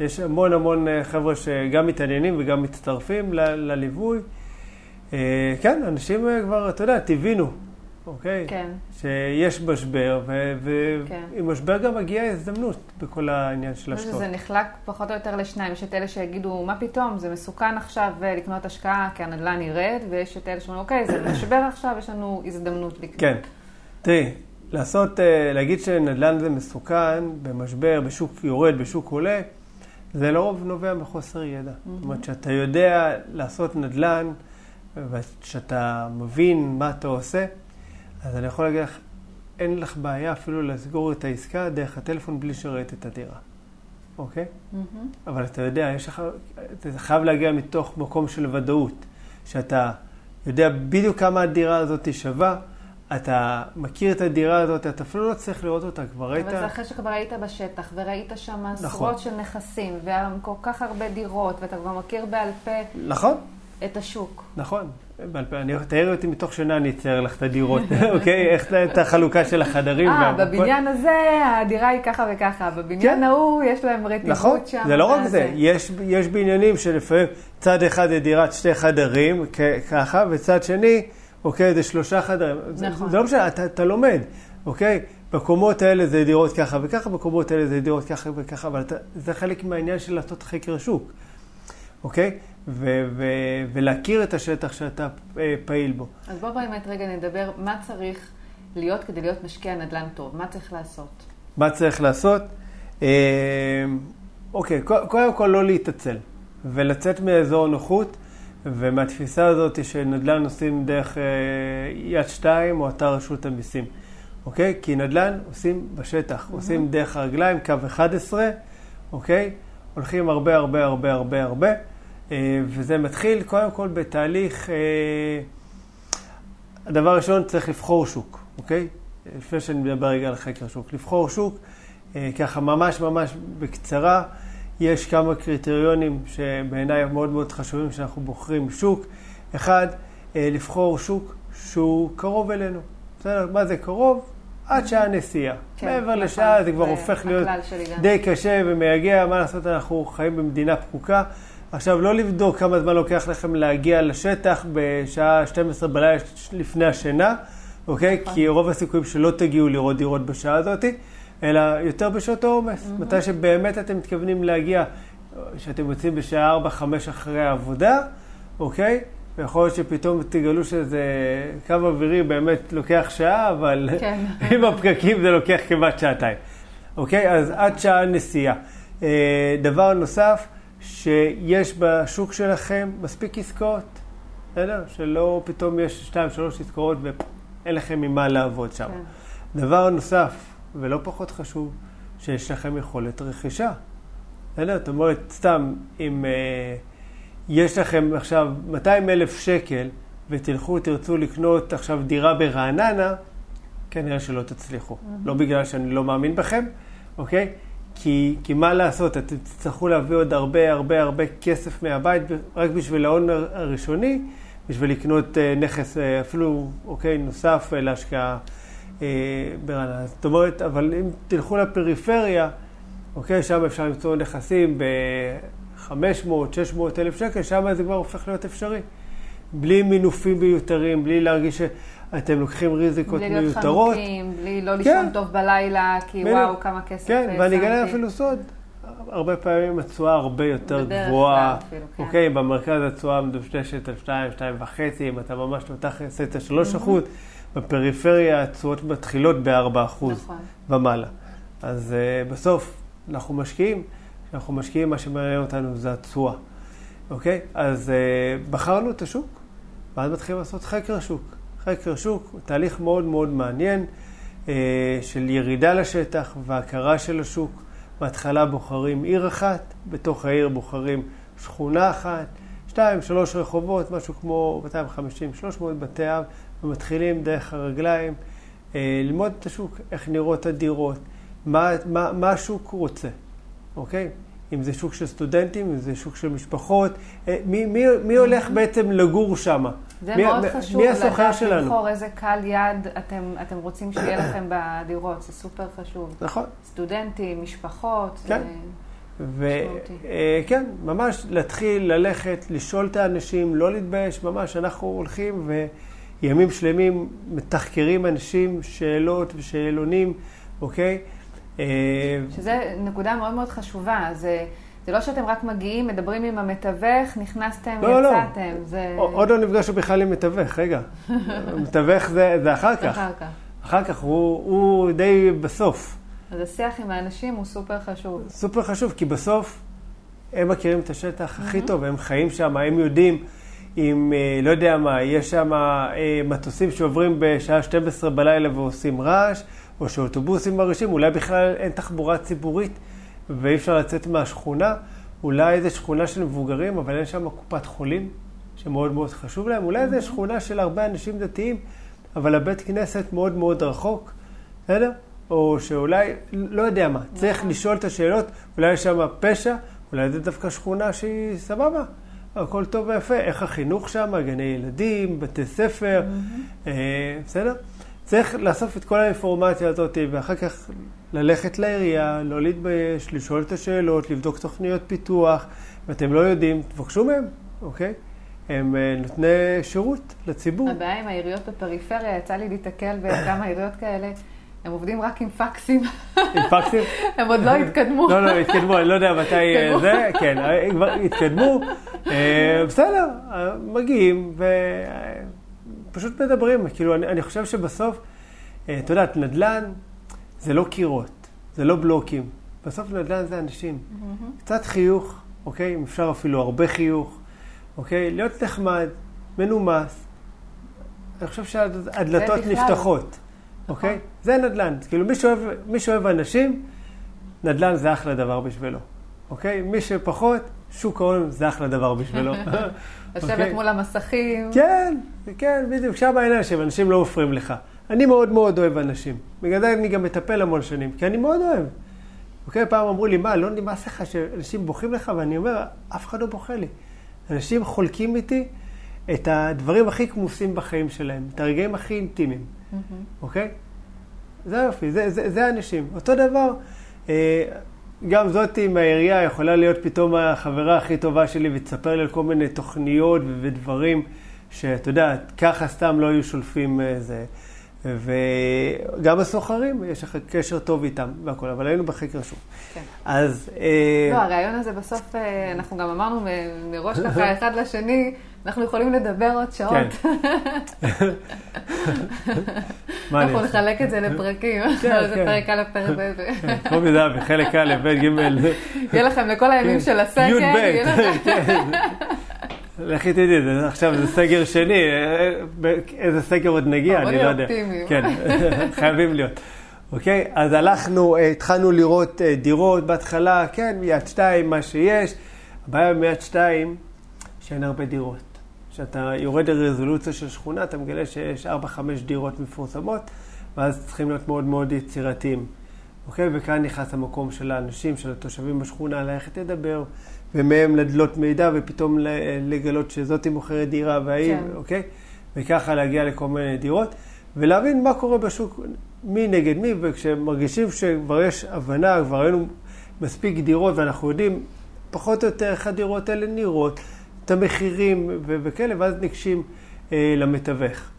יש המון המון אה, חבר'ה שגם מתעניינים וגם מצטרפים ל- לליווי. אה, כן, אנשים אה, כבר, אתה יודע, תבינו, אוקיי? כן. שיש משבר, ועם כן. משבר גם מגיעה הזדמנות בכל העניין של השקעות. שזה נחלק פחות או יותר לשניים. יש את אלה שיגידו, מה פתאום, זה מסוכן עכשיו אה, לקנות השקעה כי הנדל"ן ירד, ויש את אלה שאומרים, אוקיי, זה משבר עכשיו, יש לנו הזדמנות לקנות. כן. תראי, לעשות, אה, להגיד שנדל"ן זה מסוכן במשבר, בשוק יורד, בשוק עולה, זה לרוב נובע מחוסר ידע. זאת אומרת, שאתה יודע לעשות נדל"ן, ושאתה מבין מה אתה עושה, אז אני יכול להגיד לך, אין לך בעיה אפילו לסגור את העסקה דרך הטלפון בלי שראית את הדירה, אוקיי? מהמם. אבל אתה יודע, יש לך, זה חייב להגיע מתוך מקום של ודאות, שאתה יודע בדיוק כמה הדירה הזאת שווה, אתה מכיר את הדירה הזאת, אתה אפילו לא צריך לראות אותה, כבר ראית... אבל זה אחרי שכבר היית בשטח, וראית שם עשרות נכון. של נכסים, וכל כך הרבה דירות, ואתה כבר מכיר בעל פה נכון, את השוק. נכון. אני, תארי אותי מתוך שינה, אני אצייר לך את הדירות, אוקיי? איך את החלוקה של החדרים. אה. בבניין הזה הדירה היא ככה וככה, בבניין כן. ההוא יש להם רטיבות נכון, שם. זה לא רק. זה, יש, יש בניינים שלפעמים צד אחד זה דירת שתי חדרים, ככה, וצד שני, אוקיי, זה שלושה חדרים. נכון. זה לא משנה, אתה, לומד, אוקיי? בקומות האלה זה דירות ככה וככה, בקומות האלה זה דירות ככה וככה, אבל זה חלק מהעניין של לעשות חקר שוק, אוקיי? ו- ו- ולהכיר את השטח שאתה אה, פעיל בו. אז בוא באמת רגע נדבר מה צריך להיות כדי להיות משקיע נדל"ן טוב, מה צריך לעשות. מה צריך לעשות? אה, אוקיי, קודם כל לא להתעצל ולצאת מאזור נוחות ומהתפיסה הזאת שנדל"ן עושים דרך אה, יד שתיים או אתר רשות המיסים, אוקיי? כי נדל"ן עושים בשטח, עושים דרך הרגליים, קו 11, אוקיי? הולכים הרבה הרבה הרבה הרבה הרבה, וזה מתחיל קודם כל בתהליך, אה, הדבר הראשון צריך לבחור שוק, אוקיי? לפני שאני מדבר רגע על חקר שוק. לבחור שוק, אה, ככה ממש ממש בקצרה, יש כמה קריטריונים שבעיניי מאוד מאוד חשובים כשאנחנו בוחרים שוק. אחד, אה, לבחור שוק שהוא קרוב אלינו. בסדר? מה זה קרוב? עד שעה נסיעה. כן, מעבר נכון. לשעה זה כבר הופך להיות. די קשה ומייגע, מה לעשות, אנחנו חיים במדינה פקוקה. עכשיו, לא לבדוק כמה זמן לוקח לכם להגיע לשטח בשעה 12 בלילה לפני השינה, אוקיי? נכון. כי רוב הסיכויים שלא תגיעו לראות דירות בשעה הזאת, אלא יותר בשעות העומס. מתי שבאמת אתם מתכוונים להגיע, שאתם יוצאים בשעה 4-5 אחרי העבודה, אוקיי? ויכול להיות שפתאום תגלו שזה קו אווירי באמת לוקח שעה, אבל כן. עם הפקקים זה לוקח כמעט שעתיים. אוקיי? אז עד שעה נסיעה. אה, דבר נוסף, שיש בשוק שלכם מספיק עסקאות, בסדר? שלא פתאום יש שתיים, שלוש עסקאות ואין לכם ממה לעבוד שם. כן. דבר נוסף, ולא פחות חשוב, שיש לכם יכולת רכישה. בסדר? זאת אומרת, סתם, אם אה, יש לכם עכשיו 200 אלף שקל ותלכו, תרצו לקנות עכשיו דירה ברעננה, כנראה שלא תצליחו. לא בגלל שאני לא מאמין בכם, אוקיי? כי, כי מה לעשות, אתם תצטרכו להביא עוד הרבה הרבה הרבה כסף מהבית רק בשביל ההון הר- הראשוני, בשביל לקנות אה, נכס אה, אפילו, אוקיי, נוסף אה, להשקעה אה, ברעננה. זאת אומרת, אבל אם תלכו לפריפריה, אוקיי, שם אפשר למצוא נכסים ב-500, 600 אלף שקל, שם זה כבר הופך להיות אפשרי. בלי מינופים מיותרים, בלי להרגיש שאתם לוקחים ריזיקות בלי להיות מיותרות. חנוקים, בלי לא כן. לישון טוב בלילה, כי בדיוק. וואו, כמה כסף כן, אה, ואני אגלה שמתי. אפילו סוד, הרבה פעמים התשואה הרבה יותר בדרך גבוהה. כלל אפילו, כן. אוקיי, במרכז התשואה מדושדשת על 2, 2.5, אם אתה ממש לא את ה-3 אחוז, בפריפריה התשואות מתחילות ב-4% נכון. ומעלה. אז uh, בסוף אנחנו משקיעים, כשאנחנו משקיעים מה שמעניין אותנו זה התשואה, אוקיי? אז uh, בחרנו את השוק, ואז מתחילים לעשות חקר שוק. חקר שוק תהליך מאוד מאוד מעניין uh, של ירידה לשטח והכרה של השוק. בהתחלה בוחרים עיר אחת, בתוך העיר בוחרים שכונה אחת, שתיים, שלוש רחובות, משהו כמו 250-300 בתי אב, ומתחילים דרך הרגליים אה, ללמוד את השוק, איך נראות הדירות, מה, מה, מה השוק רוצה, אוקיי? אם זה שוק של סטודנטים, אם זה שוק של משפחות, אה, מי, מי, מי הולך בעצם לגור שם? זה מי, מאוד חשוב מי הסוחר שלנו? לבחור איזה קהל יעד אתם, אתם רוצים שיהיה לכם בדירות, זה סופר חשוב. נכון. סטודנטים, משפחות, כן. זה משמעותי. וכן, ממש להתחיל ללכת, לשאול את האנשים, לא להתבייש, ממש, אנחנו הולכים וימים שלמים מתחקרים אנשים, שאלות ושאלונים, אוקיי? אה, שזה נקודה מאוד מאוד חשובה. זה, זה לא שאתם רק מגיעים, מדברים עם המתווך, נכנסתם, לא, לא. יצאתם. זה... עוד לא נפגשנו בכלל עם מתווך, רגע. מתווך זה, זה אחר כך. אחר כך. אחר כך, הוא, הוא די בסוף. אז השיח עם האנשים הוא סופר חשוב. סופר חשוב, כי בסוף הם מכירים את השטח הכי טוב, הם חיים שם, הם יודעים אם, אה, לא יודע מה, יש שם אה, מטוסים שעוברים בשעה 12 בלילה ועושים רעש, או שאוטובוסים מרעישים, אולי בכלל אין תחבורה ציבורית ואי אפשר לצאת מהשכונה, אולי איזו שכונה של מבוגרים, אבל אין שם קופת חולים, שמאוד מאוד חשוב להם, אולי איזו שכונה של הרבה אנשים דתיים, אבל הבית כנסת מאוד מאוד רחוק, בסדר? או שאולי, לא יודע מה, צריך לשאול את השאלות, אולי יש שם פשע, אולי זה דווקא שכונה שהיא סבבה, הכל טוב ויפה, איך החינוך שם, גני ילדים, בתי ספר, אה, בסדר? צריך לאסוף את כל האינפורמציה הזאת, ואחר כך ללכת לעירייה, לא להתבייש, לשאול את השאלות, לבדוק תוכניות פיתוח, ואתם לא יודעים, תבקשו מהם, אוקיי? הם אה, נותני שירות לציבור. הבעיה עם העיריות בפריפריה, יצא לי להתקל בכמה עיריות כאלה, הם עובדים רק עם פקסים. עם פקסים? הם עוד לא התקדמו. לא, לא, התקדמו, אני לא יודע מתי אה. זה, כן, אה, כבר התקדמו. בסדר, מגיעים ופשוט מדברים. כאילו, אני, אני חושב שבסוף, אה, את יודעת, נדל"ן זה לא קירות, זה לא בלוקים. בסוף נדל"ן זה אנשים. קצת חיוך, אוקיי? אם אפשר אפילו הרבה חיוך, אוקיי? להיות נחמד, מנומס. אני חושב שהדלתות. נפתחות, אוקיי? זה נדל"ן. כאילו, מי שאוהב, מי שאוהב אנשים, נדל"ן זה אחלה דבר בשבילו, אוקיי? מי שפחות, שוק ההון זה אחלה דבר בשבילו. לשבת אוקיי? מול המסכים. כן, כן, בדיוק, שם העניין שאנשים לא מפריעים לך. אני מאוד מאוד אוהב אנשים. בגלל זה אני גם מטפל המון שנים, כי אני מאוד אוהב. אוקיי, פעם אמרו לי, מה, לא נמאס לך שאנשים בוכים לך? ואני אומר, אף אחד לא בוכה לי. אנשים חולקים איתי את הדברים הכי כמוסים בחיים שלהם, את הרגעים הכי אינטימיים, אוקיי? זה היופי, זה, זה, זה האנשים. אותו דבר, אה, גם זאתי מהעירייה יכולה להיות פתאום החברה הכי טובה שלי ותספר לי על כל מיני תוכניות ודברים שאתה יודע, ככה סתם לא היו שולפים אה, זה. וגם הסוחרים, יש לך קשר טוב איתם והכל, אבל היינו בחקר שוב. כן. אז... אה, לא, הרעיון הזה בסוף, אה, אנחנו גם אמרנו מראש ככה אחד לשני, אנחנו יכולים לדבר עוד שעות. כן. מה אני אנחנו? נחלק את זה לפרקים. כן, זה כן. פרק א', פרק ב'. כן, קובי זהבי, חלק א', ב', ג', יהיה לכם לכל הימים של הסקר. י', יהיה לכם- ב', כן. לכי תדעי, עכשיו זה סגר שני, אה, ב- איזה סגר עוד נגיע, אני לא יודע. אופטימיים. כן, חייבים להיות. אוקיי, אז הלכנו, אה, התחלנו לראות אה, דירות בהתחלה, כן, מיד שתיים, מה שיש. הבעיה מיד שתיים, שאין הרבה דירות. כשאתה יורד לרזולוציה של שכונה, אתה מגלה שיש 4-5 דירות מפורסמות, ואז צריכים להיות מאוד מאוד יצירתיים. אוקיי? וכאן נכנס המקום של האנשים, של התושבים בשכונה, ללכת לדבר, ומהם לדלות מידע, ופתאום לגלות שזאתי מוכרת דירה והאם, כן. אוקיי? וככה להגיע לכל מיני דירות, ולהבין מה קורה בשוק, מי נגד מי, וכשמרגישים שכבר יש הבנה, כבר היינו מספיק דירות, ואנחנו יודעים פחות או יותר איך הדירות האלה נראות, את המחירים וכאלה, ואז ניגשים אה, למתווך.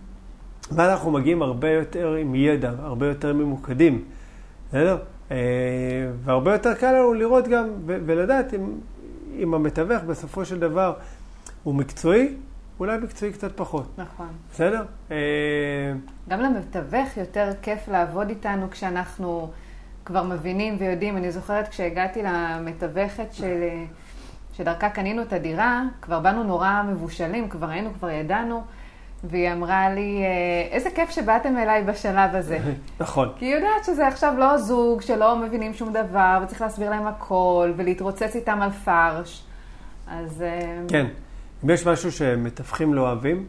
ואנחנו מגיעים הרבה יותר עם ידע, הרבה יותר ממוקדים, בסדר? אה, והרבה יותר קל לנו לראות גם ולדעת אם, אם המתווך בסופו של דבר הוא מקצועי אולי מקצועי קצת פחות. נכון. בסדר? אה, גם למתווך יותר כיף לעבוד איתנו כשאנחנו כבר מבינים ויודעים. אני זוכרת כשהגעתי למתווכת של, שדרכה קנינו את הדירה, כבר באנו נורא מבושלים, כבר היינו, כבר ידענו, והיא אמרה לי, אה, איזה כיף שבאתם אליי בשלב הזה. נכון. כי היא יודעת שזה עכשיו לא זוג שלא מבינים שום דבר, וצריך להסביר להם הכל, ולהתרוצץ איתם על פרש. אז... אה, כן. אם יש משהו שמתווכים לא אוהבים,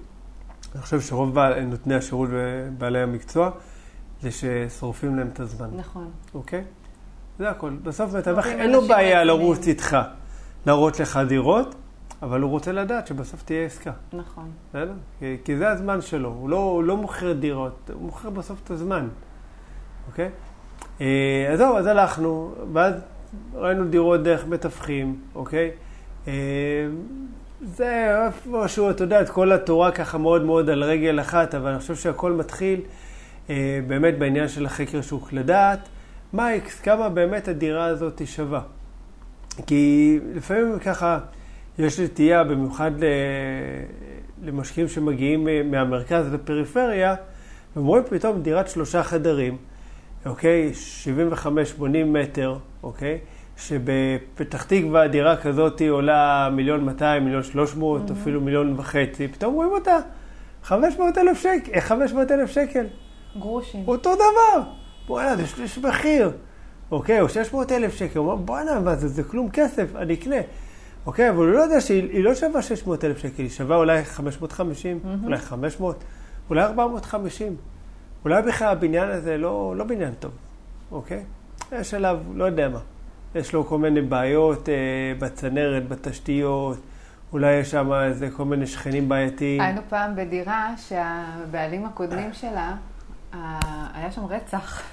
אני חושב שרוב בעל, נותני השירות ובעלי המקצוע, זה ששורפים להם את הזמן. נכון. אוקיי? זה הכל. בסוף מתווך, אין לו בעיה. לרוץ איתך, להראות לך דירות, אבל הוא רוצה לדעת שבסוף תהיה עסקה. נכון. בסדר? כי, כי זה הזמן שלו, הוא לא, הוא לא מוכר דירות, הוא מוכר בסוף את הזמן, אוקיי? אה, אז זהו, אז הלכנו, ואז ראינו דירות דרך מתווכים, אוקיי? אה, זה איפשהו, אתה יודע, את כל התורה ככה מאוד מאוד על רגל אחת, אבל אני חושב שהכל מתחיל אה, באמת בעניין של החקר שוק, לדעת מה כמה באמת הדירה הזאת היא שווה. כי לפעמים ככה, יש נטייה, במיוחד למשקיעים שמגיעים אה, מהמרכז לפריפריה, והם רואים פתאום דירת שלושה חדרים, אוקיי? 75-80 מטר, אוקיי? שבפתח תקווה דירה כזאת עולה מיליון 200, מיליון 300, אפילו מיליון וחצי, פתאום רואים אותה 500 אלף שקל, 500 אלף שקל. גרושים. אותו דבר. בואנה, זה שליש מחיר. אוקיי, או 600 אלף שקל. הוא אומר, בואנה, מה זה, זה כלום כסף, אני אקנה. אוקיי, אבל הוא לא יודע שהיא היא לא שווה 600 אלף שקל, היא שווה אולי 550, אולי 500, אולי 450. אולי בכלל הבניין הזה לא, לא בניין טוב, אוקיי? יש עליו, לא יודע מה. יש לו כל מיני בעיות אה, בצנרת, בתשתיות, אולי יש שם איזה כל מיני שכנים בעייתיים. היינו פעם בדירה שהבעלים הקודמים שלה, היה שם רצח.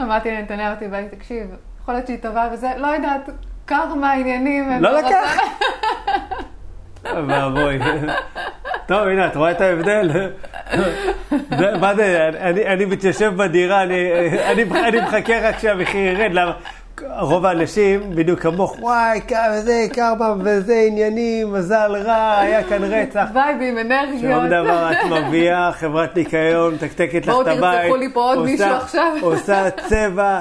אמרתי לנתניה, אמרתי, תקשיב, יכול להיות שהיא טובה וזה, לא יודעת, קרמה, עניינים. לא רוצה- לקח. ואבוי. טוב, הנה, את רואה את ההבדל? מה זה, אני- מתיישב בדירה, אני- מחכה רק שהמחיר ירד, למה? רוב האנשים, בדיוק כמוך, וואי, זה, קרמה וזה עניינים, מזל רע, היה כאן רצח. וייבים, אנרגיות. שום דבר, את מביאה חברת ניקיון, מתקתקת לך בואו את הבית. תרצחו לי פה עוד מישהו עכשיו. עושה צבע,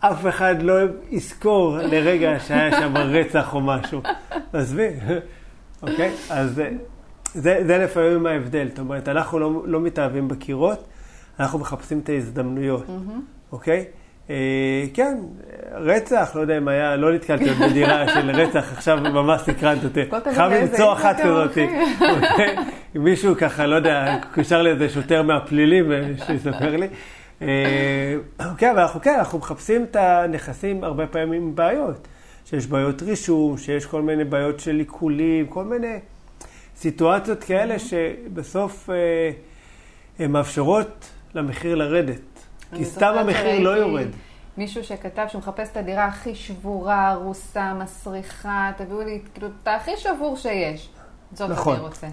אף אחד לא יזכור לרגע שהיה שם רצח או משהו. עזבי, אוקיי? אז זה, זה, לפעמים ההבדל. זאת אומרת, אנחנו לא, לא מתאהבים בקירות, אנחנו מחפשים את ההזדמנויות, אוקיי? אה, כן, רצח, לא יודע אם היה, לא נתקלתי עוד בדירה של רצח, עכשיו ממש סקרנת אותי. חייב למצוא אחת כזאת. הולכים. אוקיי? מישהו ככה, לא יודע, קושר לאיזה שוטר מהפלילים, אה, שיספר לי. אה, אוקיי, אבל אנחנו כן, אנחנו מחפשים את הנכסים הרבה פעמים עם בעיות. שיש בעיות רישום, שיש כל מיני בעיות של עיקולים, כל מיני סיטואציות כאלה שבסוף אה, מאפשרות למחיר לרדת. כי סתם המחיר לא יורד. מישהו שכתב שהוא מחפש את הדירה הכי שבורה, הרוסה, מסריחה, תביאו לי, כאילו, את הכי שבור שיש. זאת נכון. אני רוצה.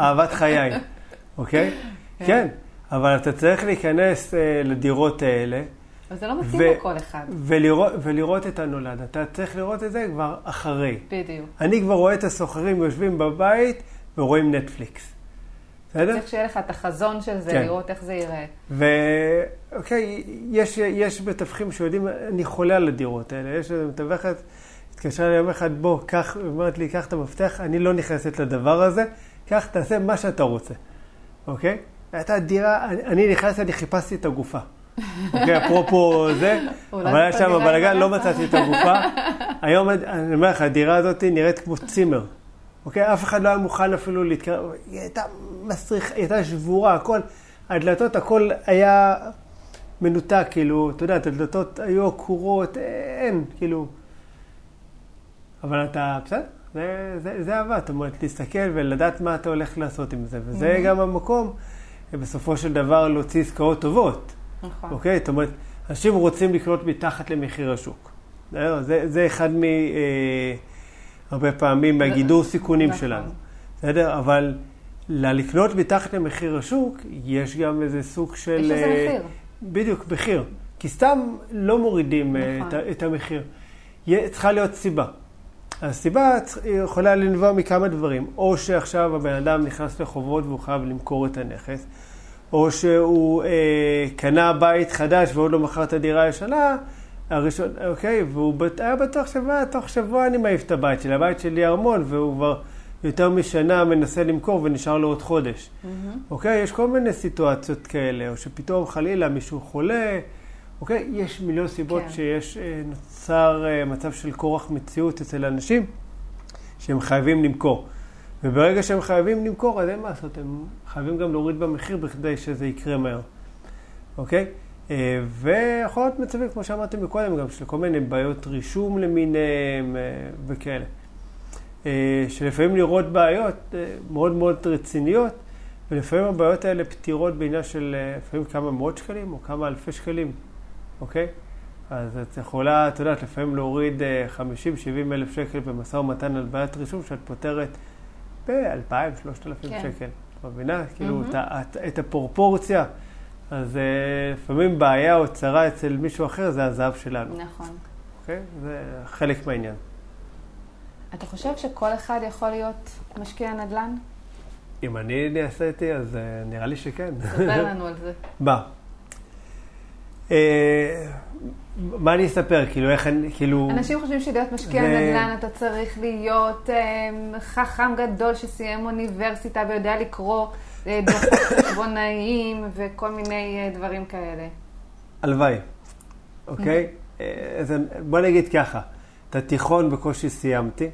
אהבת חיי, אוקיי? כן, אבל אתה צריך להיכנס אה, לדירות האלה. אבל זה לא מתאים לכל אחד. ולראות, ולראות את הנולד. אתה צריך לראות את זה כבר אחרי. בדיוק. אני כבר רואה את הסוחרים יושבים בבית ורואים נטפליקס. בסדר? צריך שיהיה לך את החזון של זה, כן. לראות איך זה ייראה. ואוקיי, יש, יש מתווכים שיודעים, אני חולה על הדירות האלה. יש מתווכת, התקשרה לי יום אחד, בוא, קח, אומרת לי, קח את המפתח, אני לא נכנסת לדבר הזה, קח, תעשה מה שאתה רוצה, אוקיי? הייתה דירה, אני, נכנסתי, אני חיפשתי את הגופה. אוקיי, אפרופו זה, אבל היה שם בלאגן, לא. מצאתי את הגופה. היום, אני אומר לך, הדירה הזאת נראית כמו צימר. אוקיי? אף אחד לא היה מוכן אפילו להתקרב. היא הייתה מסריחה, היא הייתה שבורה, הכל, הדלתות, הכל היה מנותק, כאילו, אתה יודע, הדלתות היו עקורות, אין, כאילו. אבל אתה, בסדר, זה, זה, זה אהבה, זאת אומרת, להסתכל ולדעת מה אתה הולך לעשות עם זה. וזה. גם המקום, בסופו של דבר, להוציא עסקאות טובות. נכון. אוקיי? זאת אומרת, אנשים רוצים לקנות מתחת למחיר השוק. זה, זה אחד מ... אה, הרבה פעמים מהגידור סיכונים נכון. שלנו. בסדר? אבל לקנות מתחת למחיר השוק, יש גם איזה סוג של... יש לזה אה, מחיר. בדיוק, מחיר. כי סתם לא מורידים אה, נכון. את, את המחיר. צריכה להיות סיבה. הסיבה יכולה לנבוע מכמה דברים. או שעכשיו הבן אדם נכנס לחובות והוא חייב למכור את הנכס, או שהוא אה, קנה בית חדש ועוד לא מכר את הדירה הישנה, הראשון, אוקיי, והוא היה בטוח שבוע, תוך שבוע אני מעיף את הבית שלי. הבית שלי ארמון, והוא כבר יותר משנה מנסה למכור ונשאר לו עוד חודש. Mm-hmm. אוקיי? יש כל מיני סיטואציות כאלה, או שפתאום חלילה מישהו חולה, אוקיי? יש מיליון סיבות כן. שיש, אה, נוצר אה, מצב של כורח מציאות אצל אנשים שהם חייבים למכור. וברגע שהם חייבים למכור, אז אין מה לעשות, הם חייבים גם להוריד במחיר בכדי שזה יקרה מהר, אוקיי? אה, ויכול להיות מצבים, כמו שאמרתם מקודם, גם של כל מיני בעיות רישום למיניהם וכאלה. שלפעמים לראות בעיות מאוד מאוד רציניות, ולפעמים הבעיות האלה פתירות בעניין של לפעמים כמה מאות שקלים או כמה אלפי שקלים, אוקיי? אז את יכולה, את יודעת, לפעמים להוריד 50-70 אלף שקל במשא ומתן על בעיית רישום, שאת פותרת ב-2,000-3,000 כן. שקל. את מבינה? Mm-hmm. כאילו, את, את, את הפרופורציה. אז לפעמים בעיה או צרה אצל מישהו אחר זה הזהב שלנו. נכון. אוקיי? זה חלק מהעניין. אתה חושב שכל אחד יכול להיות משקיע נדל"ן? אם אני נעשיתי, אז uh, נראה לי שכן. ספר לנו על זה. מה? Uh, מה אני אספר? כאילו, איך אני, כאילו... אנשים חושבים שלהיות משקיע ו... נדל"ן אתה צריך להיות uh, חכם גדול שסיים אוניברסיטה ויודע לקרוא uh, דוחות חשבונאיים וכל מיני דברים כאלה. הלוואי, אוקיי? Uh, בוא נגיד ככה. את התיכון בקושי סיימתי,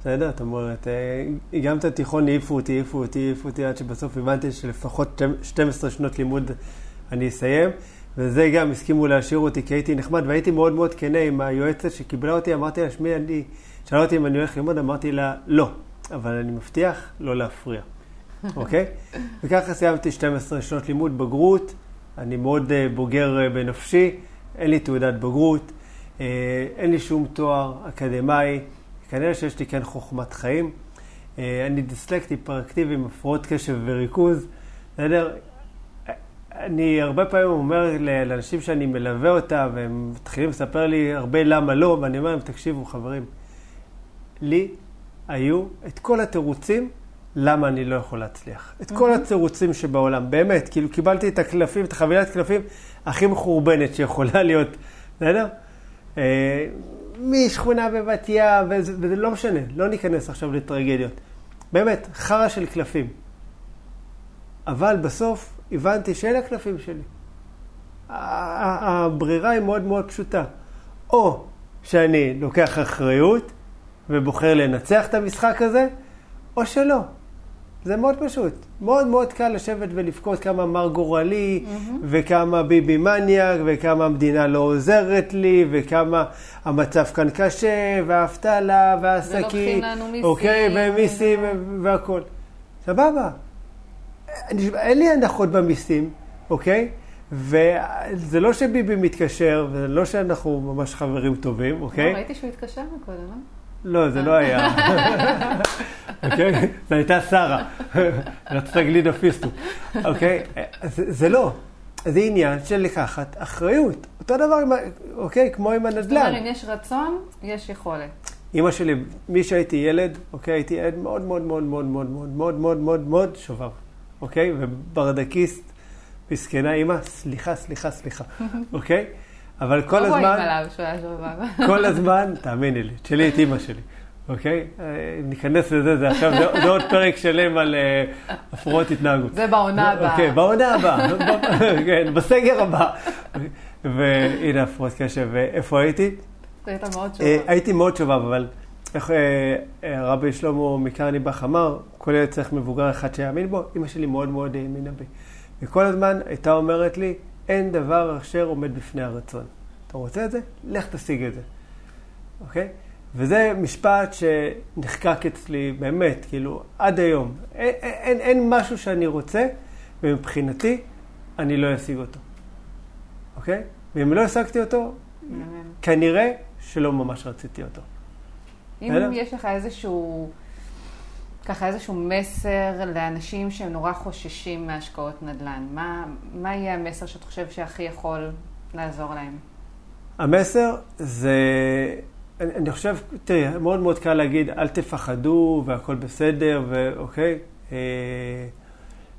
בסדר? זאת אומרת, אה, גם את התיכון העיפו אותי, העיפו אותי, העיפו אותי, עד שבסוף הבנתי שלפחות 12 שנות לימוד אני אסיים. וזה גם הסכימו להשאיר אותי כי הייתי נחמד, והייתי מאוד מאוד כנה עם היועצת שקיבלה אותי, אמרתי לה, שמי, אני, שאלה אותי אם אני הולך ללמוד, אמרתי לה, לא, אבל אני מבטיח לא להפריע, אוקיי? וככה סיימתי 12 שנות לימוד, בגרות, אני מאוד uh, בוגר uh, בנפשי, אין לי תעודת בגרות, אה, אין לי שום תואר אקדמאי, כנראה שיש לי כן חוכמת חיים. אה, אני דיסלקטי, פרקטיבי, עם הפרעות קשב וריכוז. בסדר? אני הרבה פעמים אומר לאנשים שאני מלווה אותם, והם מתחילים לספר לי הרבה למה לא, ואני אומר להם, תקשיבו חברים, לי היו את כל התירוצים למה אני לא יכול להצליח. את כל התירוצים שבעולם, באמת, כאילו קיבלתי את הקלפים, את החבילת קלפים הכי מחורבנת שיכולה להיות, בסדר? אה, משכונה בבת ים, וזה, וזה לא משנה, לא ניכנס עכשיו לטרגדיות. באמת, חרא של קלפים. אבל בסוף הבנתי שאלה הקלפים שלי. הברירה היא מאוד מאוד פשוטה. או שאני לוקח אחריות ובוחר לנצח את המשחק הזה, או שלא. זה מאוד פשוט. מאוד מאוד קל לשבת ולבכות כמה מר גורלי, mm-hmm. וכמה ביבי מניאק, וכמה המדינה לא עוזרת לי, וכמה המצב כאן קשה, והאבטלה, והעסקים. ולוקחים לנו מיסים. אוקיי, ומיסים והכול. סבבה. אין לי הנחות במיסים, אוקיי? וזה לא שביבי מתקשר, וזה לא שאנחנו ממש חברים טובים, אוקיי? לא, ראיתי שהוא התקשר מקודם, לא? לא, זה לא היה. אוקיי? זו הייתה שרה. רצתה גלידה פיסטוק. אוקיי? זה לא. זה עניין של לקחת אחריות. אותו דבר, אוקיי? כמו עם הנדל"ן. זאת אומרת, אם יש רצון, יש יכולת. אימא שלי, מי שהייתי ילד, אוקיי? הייתי ילד מאוד מאוד מאוד מאוד מאוד מאוד מאוד מאוד מאוד שובב, אוקיי? וברדקיסט, מסכנה אימא, סליחה, סליחה, סליחה, אוקיי? אבל כל הזמן... לא רואים עליו שהוא היה שובב. כל הזמן, תאמיני לי, תשאלי את אימא שלי, אוקיי? אה, ניכנס לזה, זה עכשיו, זה עוד פרק שלם על אה, הפרעות התנהגות. זה בעונה הבאה. אוקיי, בעונה הבאה, כן, בסגר הבא. והנה הפרעות קשב, ואיפה הייתי? היית מאוד שובב. אה, הייתי מאוד שובב, אבל איך רבי שלמה מקרניבך אמר, כל ילד צריך מבוגר אחד שיאמין בו, אימא שלי מאוד מאוד האמינה בי. וכל הזמן הייתה אומרת לי, אין דבר אשר עומד בפני הרצון. אתה רוצה את זה? לך תשיג את זה, אוקיי? וזה משפט שנחקק אצלי באמת, כאילו, עד היום. אין, אין, אין משהו שאני רוצה, ומבחינתי, אני לא אשיג אותו, אוקיי? ואם לא השגתי אותו, כנראה שלא ממש רציתי אותו. אם יש לך איזשהו... ככה איזשהו מסר לאנשים שהם נורא חוששים מהשקעות נדל"ן. מה, מה יהיה המסר שאת חושב שהכי יכול לעזור להם? המסר זה אני, אני חושב, תראי, מאוד מאוד קל להגיד, אל תפחדו והכל בסדר, ואוקיי, אה,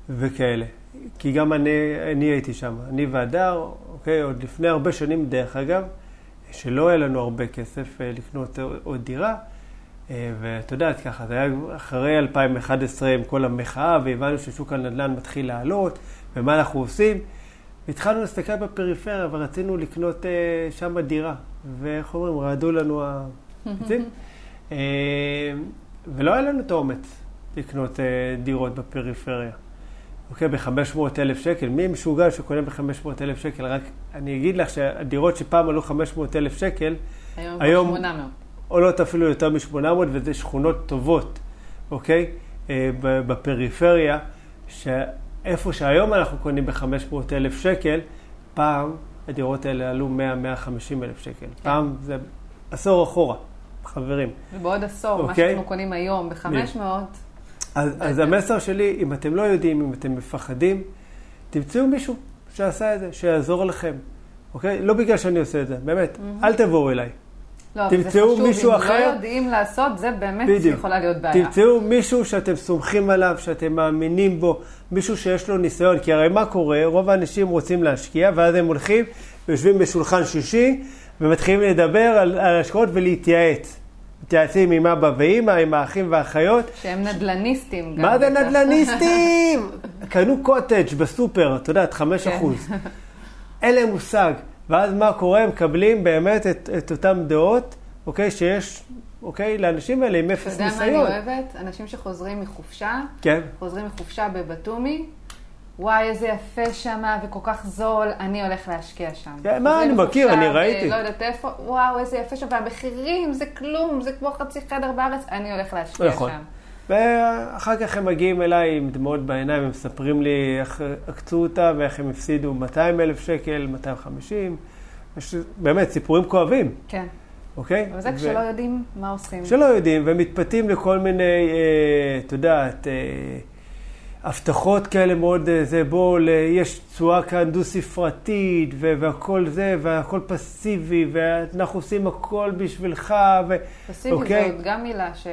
וכאלה. כי גם אני, אני הייתי שם, אני והדר, אוקיי, עוד לפני הרבה שנים, דרך אגב, שלא היה לנו הרבה כסף אה, לקנות עוד דירה. אה, ואת יודעת ככה, זה היה אחרי 2011 עם כל המחאה, והבנו ששוק הנדל"ן מתחיל לעלות, ומה אנחנו עושים. והתחלנו להסתכל בפריפריה ורצינו לקנות uh, שם דירה. ואיך אומרים, רעדו לנו העצים. uh, ולא היה לנו את האומץ לקנות uh, דירות בפריפריה. אוקיי, ב-500 אלף שקל. מי משוגע שקונה ב-500 אלף שקל? רק אני אגיד לך שהדירות שפעם עלו 500 אלף שקל, היום, היום 800. עולות אפילו יותר מ-800, וזה שכונות טובות, אוקיי? אה, בפריפריה, שאיפה שהיום אנחנו קונים ב-500 אלף שקל, פעם הדירות האלה עלו 100-150 אלף שקל. כן. פעם זה עשור אחורה, חברים. ובעוד עשור, אוקיי? מה שאנחנו קונים היום ב-500... אז, אז המסר שלי, אם אתם לא יודעים, אם אתם מפחדים, תמצאו מישהו שעשה את זה, שיעזור לכם, אוקיי? לא בגלל שאני עושה את זה, באמת, mm-hmm. אל תבואו אליי. לא, תמצאו מישהו אחר. אם לא יודעים לעשות, זה באמת בדיוק. יכולה להיות בעיה. תמצאו מישהו שאתם סומכים עליו, שאתם מאמינים בו, מישהו שיש לו ניסיון. כי הרי מה קורה? רוב האנשים רוצים להשקיע, ואז הם הולכים ויושבים בשולחן שישי, ומתחילים לדבר על, על השקעות ולהתייעץ. מתייעצים עם אבא ואימא, עם האחים והאחיות. שהם נדלניסטים גם. מה זה נדלניסטים? קנו קוטג' בסופר, את יודעת, 5 כן. אחוז. אין להם מושג. ואז מה קורה? הם מקבלים באמת את, את אותן דעות, אוקיי, שיש, אוקיי, לאנשים האלה עם אפס ניסיון. אתה יודע מה אני אוהבת? אנשים שחוזרים מחופשה, כן. חוזרים מחופשה בבתומי, וואי, איזה יפה שמה וכל כך זול, אני הולך להשקיע שם. כן, מה, אני מכיר, אני ראיתי. לא יודעת איפה, וואו, איזה יפה שם, והמחירים זה כלום, זה כמו חצי חדר בארץ, אני הולך להשקיע נכון. שם. ואחר כך הם מגיעים אליי עם דמעות בעיניים, הם מספרים לי איך עקצו אותה ואיך הם הפסידו 200 אלף שקל, 250. יש באמת סיפורים כואבים. כן. אוקיי? אבל זה כשלא יודעים מה עושים. כשלא יודעים, ומתפתים לכל מיני, אה, את יודעת, אה, הבטחות כאלה מאוד, אה, זה בוא, יש תשואה כאן דו-ספרתית, והכל זה, והכל פסיבי, ואנחנו עושים הכל בשבילך, ו... פסיבי אוקיי? זאת גם מילה ש...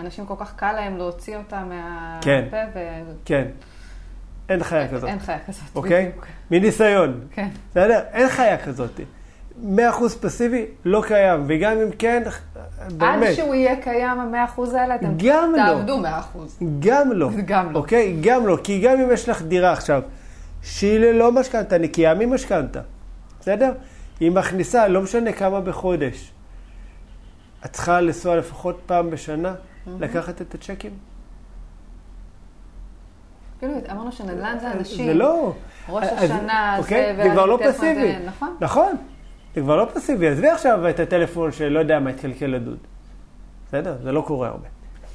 אנשים כל כך קל להם להוציא אותה מהפה. כן, ו... כן. אין חיה כזאת. אין חיה כזאת, אוקיי? בדיוק. מניסיון. כן. בסדר? אין חיה כזאת. מאה אחוז פסיבי לא קיים, וגם אם כן, באמת. עד שהוא יהיה קיים, המאה אחוז האלה, אתם גם לא. תעבדו מאה אחוז. גם לא. גם לא. אוקיי? גם לא. כי גם אם יש לך דירה עכשיו, שהיא ללא משכנתה, נקייה ממשכנתה, בסדר? היא מכניסה, לא משנה כמה בחודש. את צריכה לנסוע לפחות פעם בשנה לקחת את הצ'קים? כאילו, אמרנו שנדל"ן זה אנשים. זה לא. ראש השנה, זה, אוקיי? זה כבר לא פסיבי. נכון. נכון. זה כבר לא פסיבי. עזבי עכשיו את הטלפון שלא יודע מה התקלקל לדוד. בסדר? זה לא קורה הרבה.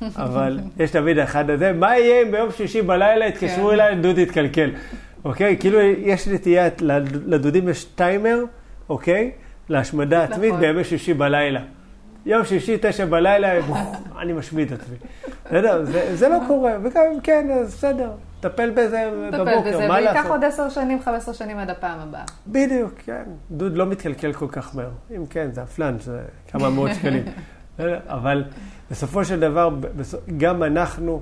אבל יש תמיד אחד הזה, מה יהיה אם ביום שישי בלילה יתקשרו כן. אליי, דוד יתקלקל. אוקיי? כאילו, יש נטייה, לדודים יש טיימר, אוקיי? להשמדה עצמית נכון. בימי שישי בלילה. יום שישי, תשע בלילה, אני משמיד את עצמי. בסדר? זה לא קורה, וגם אם כן, אז בסדר, טפל בזה בבוקר, מה לעשות? טפל בזה, וייקח עוד עשר שנים, חמש עשר שנים עד הפעם הבאה. בדיוק, כן. דוד לא מתקלקל כל כך מהר. אם כן, זה הפלאנג', זה כמה מאות שקלים. אבל בסופו של דבר, גם אנחנו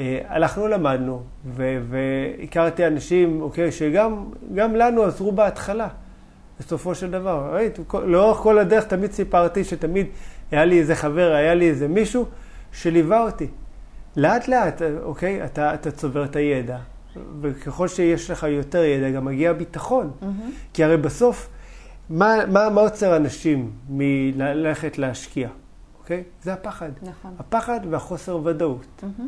אה, הלכנו, למדנו, והכרתי אנשים, אוקיי, שגם לנו עזרו בהתחלה. בסופו של דבר. ראית, לאורך כל הדרך תמיד סיפרתי שתמיד היה לי איזה חבר, היה לי איזה מישהו שליווה אותי. לאט לאט, אוקיי, אתה, אתה צובר את הידע, וככל שיש לך יותר ידע, גם מגיע ביטחון. Mm-hmm. כי הרי בסוף, מה, מה, מה עוצר אנשים מללכת להשקיע? אוקיי? זה הפחד. נכון. הפחד והחוסר ודאות. Mm-hmm.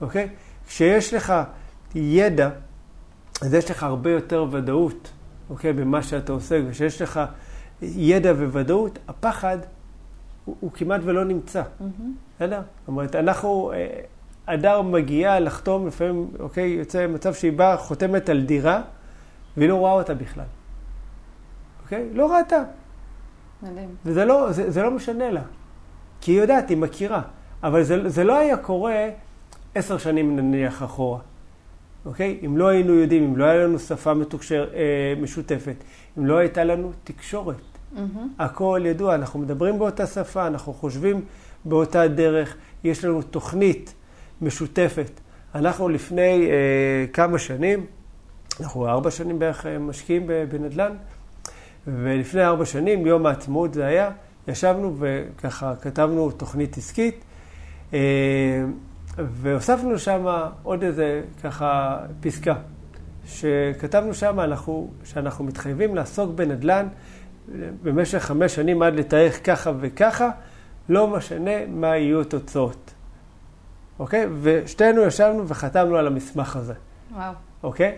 אוקיי? כשיש לך ידע, אז יש לך הרבה יותר ודאות, אוקיי? במה שאתה עושה. וכשיש לך ידע וודאות, הפחד הוא, הוא כמעט ולא נמצא. בסדר? זאת אומרת, אנחנו, אדר אה, מגיעה לחתום, לפעמים, אוקיי, יוצא מצב שהיא באה, חותמת על דירה, והיא לא רואה אותה בכלל. אוקיי? לא ראתה. מדהים. וזה לא, זה, זה לא משנה לה. כי היא יודעת, היא מכירה. אבל זה, זה לא היה קורה עשר שנים נניח אחורה. אוקיי? אם לא היינו יודעים, אם לא היה לנו שפה מתוקשר, אה, משותפת, אם לא הייתה לנו תקשורת. הכל ידוע, אנחנו מדברים באותה שפה, אנחנו חושבים באותה דרך, יש לנו תוכנית משותפת. אנחנו לפני אה, כמה שנים, אנחנו ארבע שנים בערך אה, משקיעים בנדל"ן, ולפני ארבע שנים, יום העצמאות זה היה, ישבנו וככה כתבנו תוכנית עסקית, אה, והוספנו שם עוד איזה ככה פסקה, שכתבנו שם אנחנו, שאנחנו מתחייבים לעסוק בנדל"ן במשך חמש שנים עד לתארך ככה וככה, לא משנה מה יהיו התוצאות. אוקיי? ושתינו ישבנו וחתמנו על המסמך הזה. וואו. אוקיי?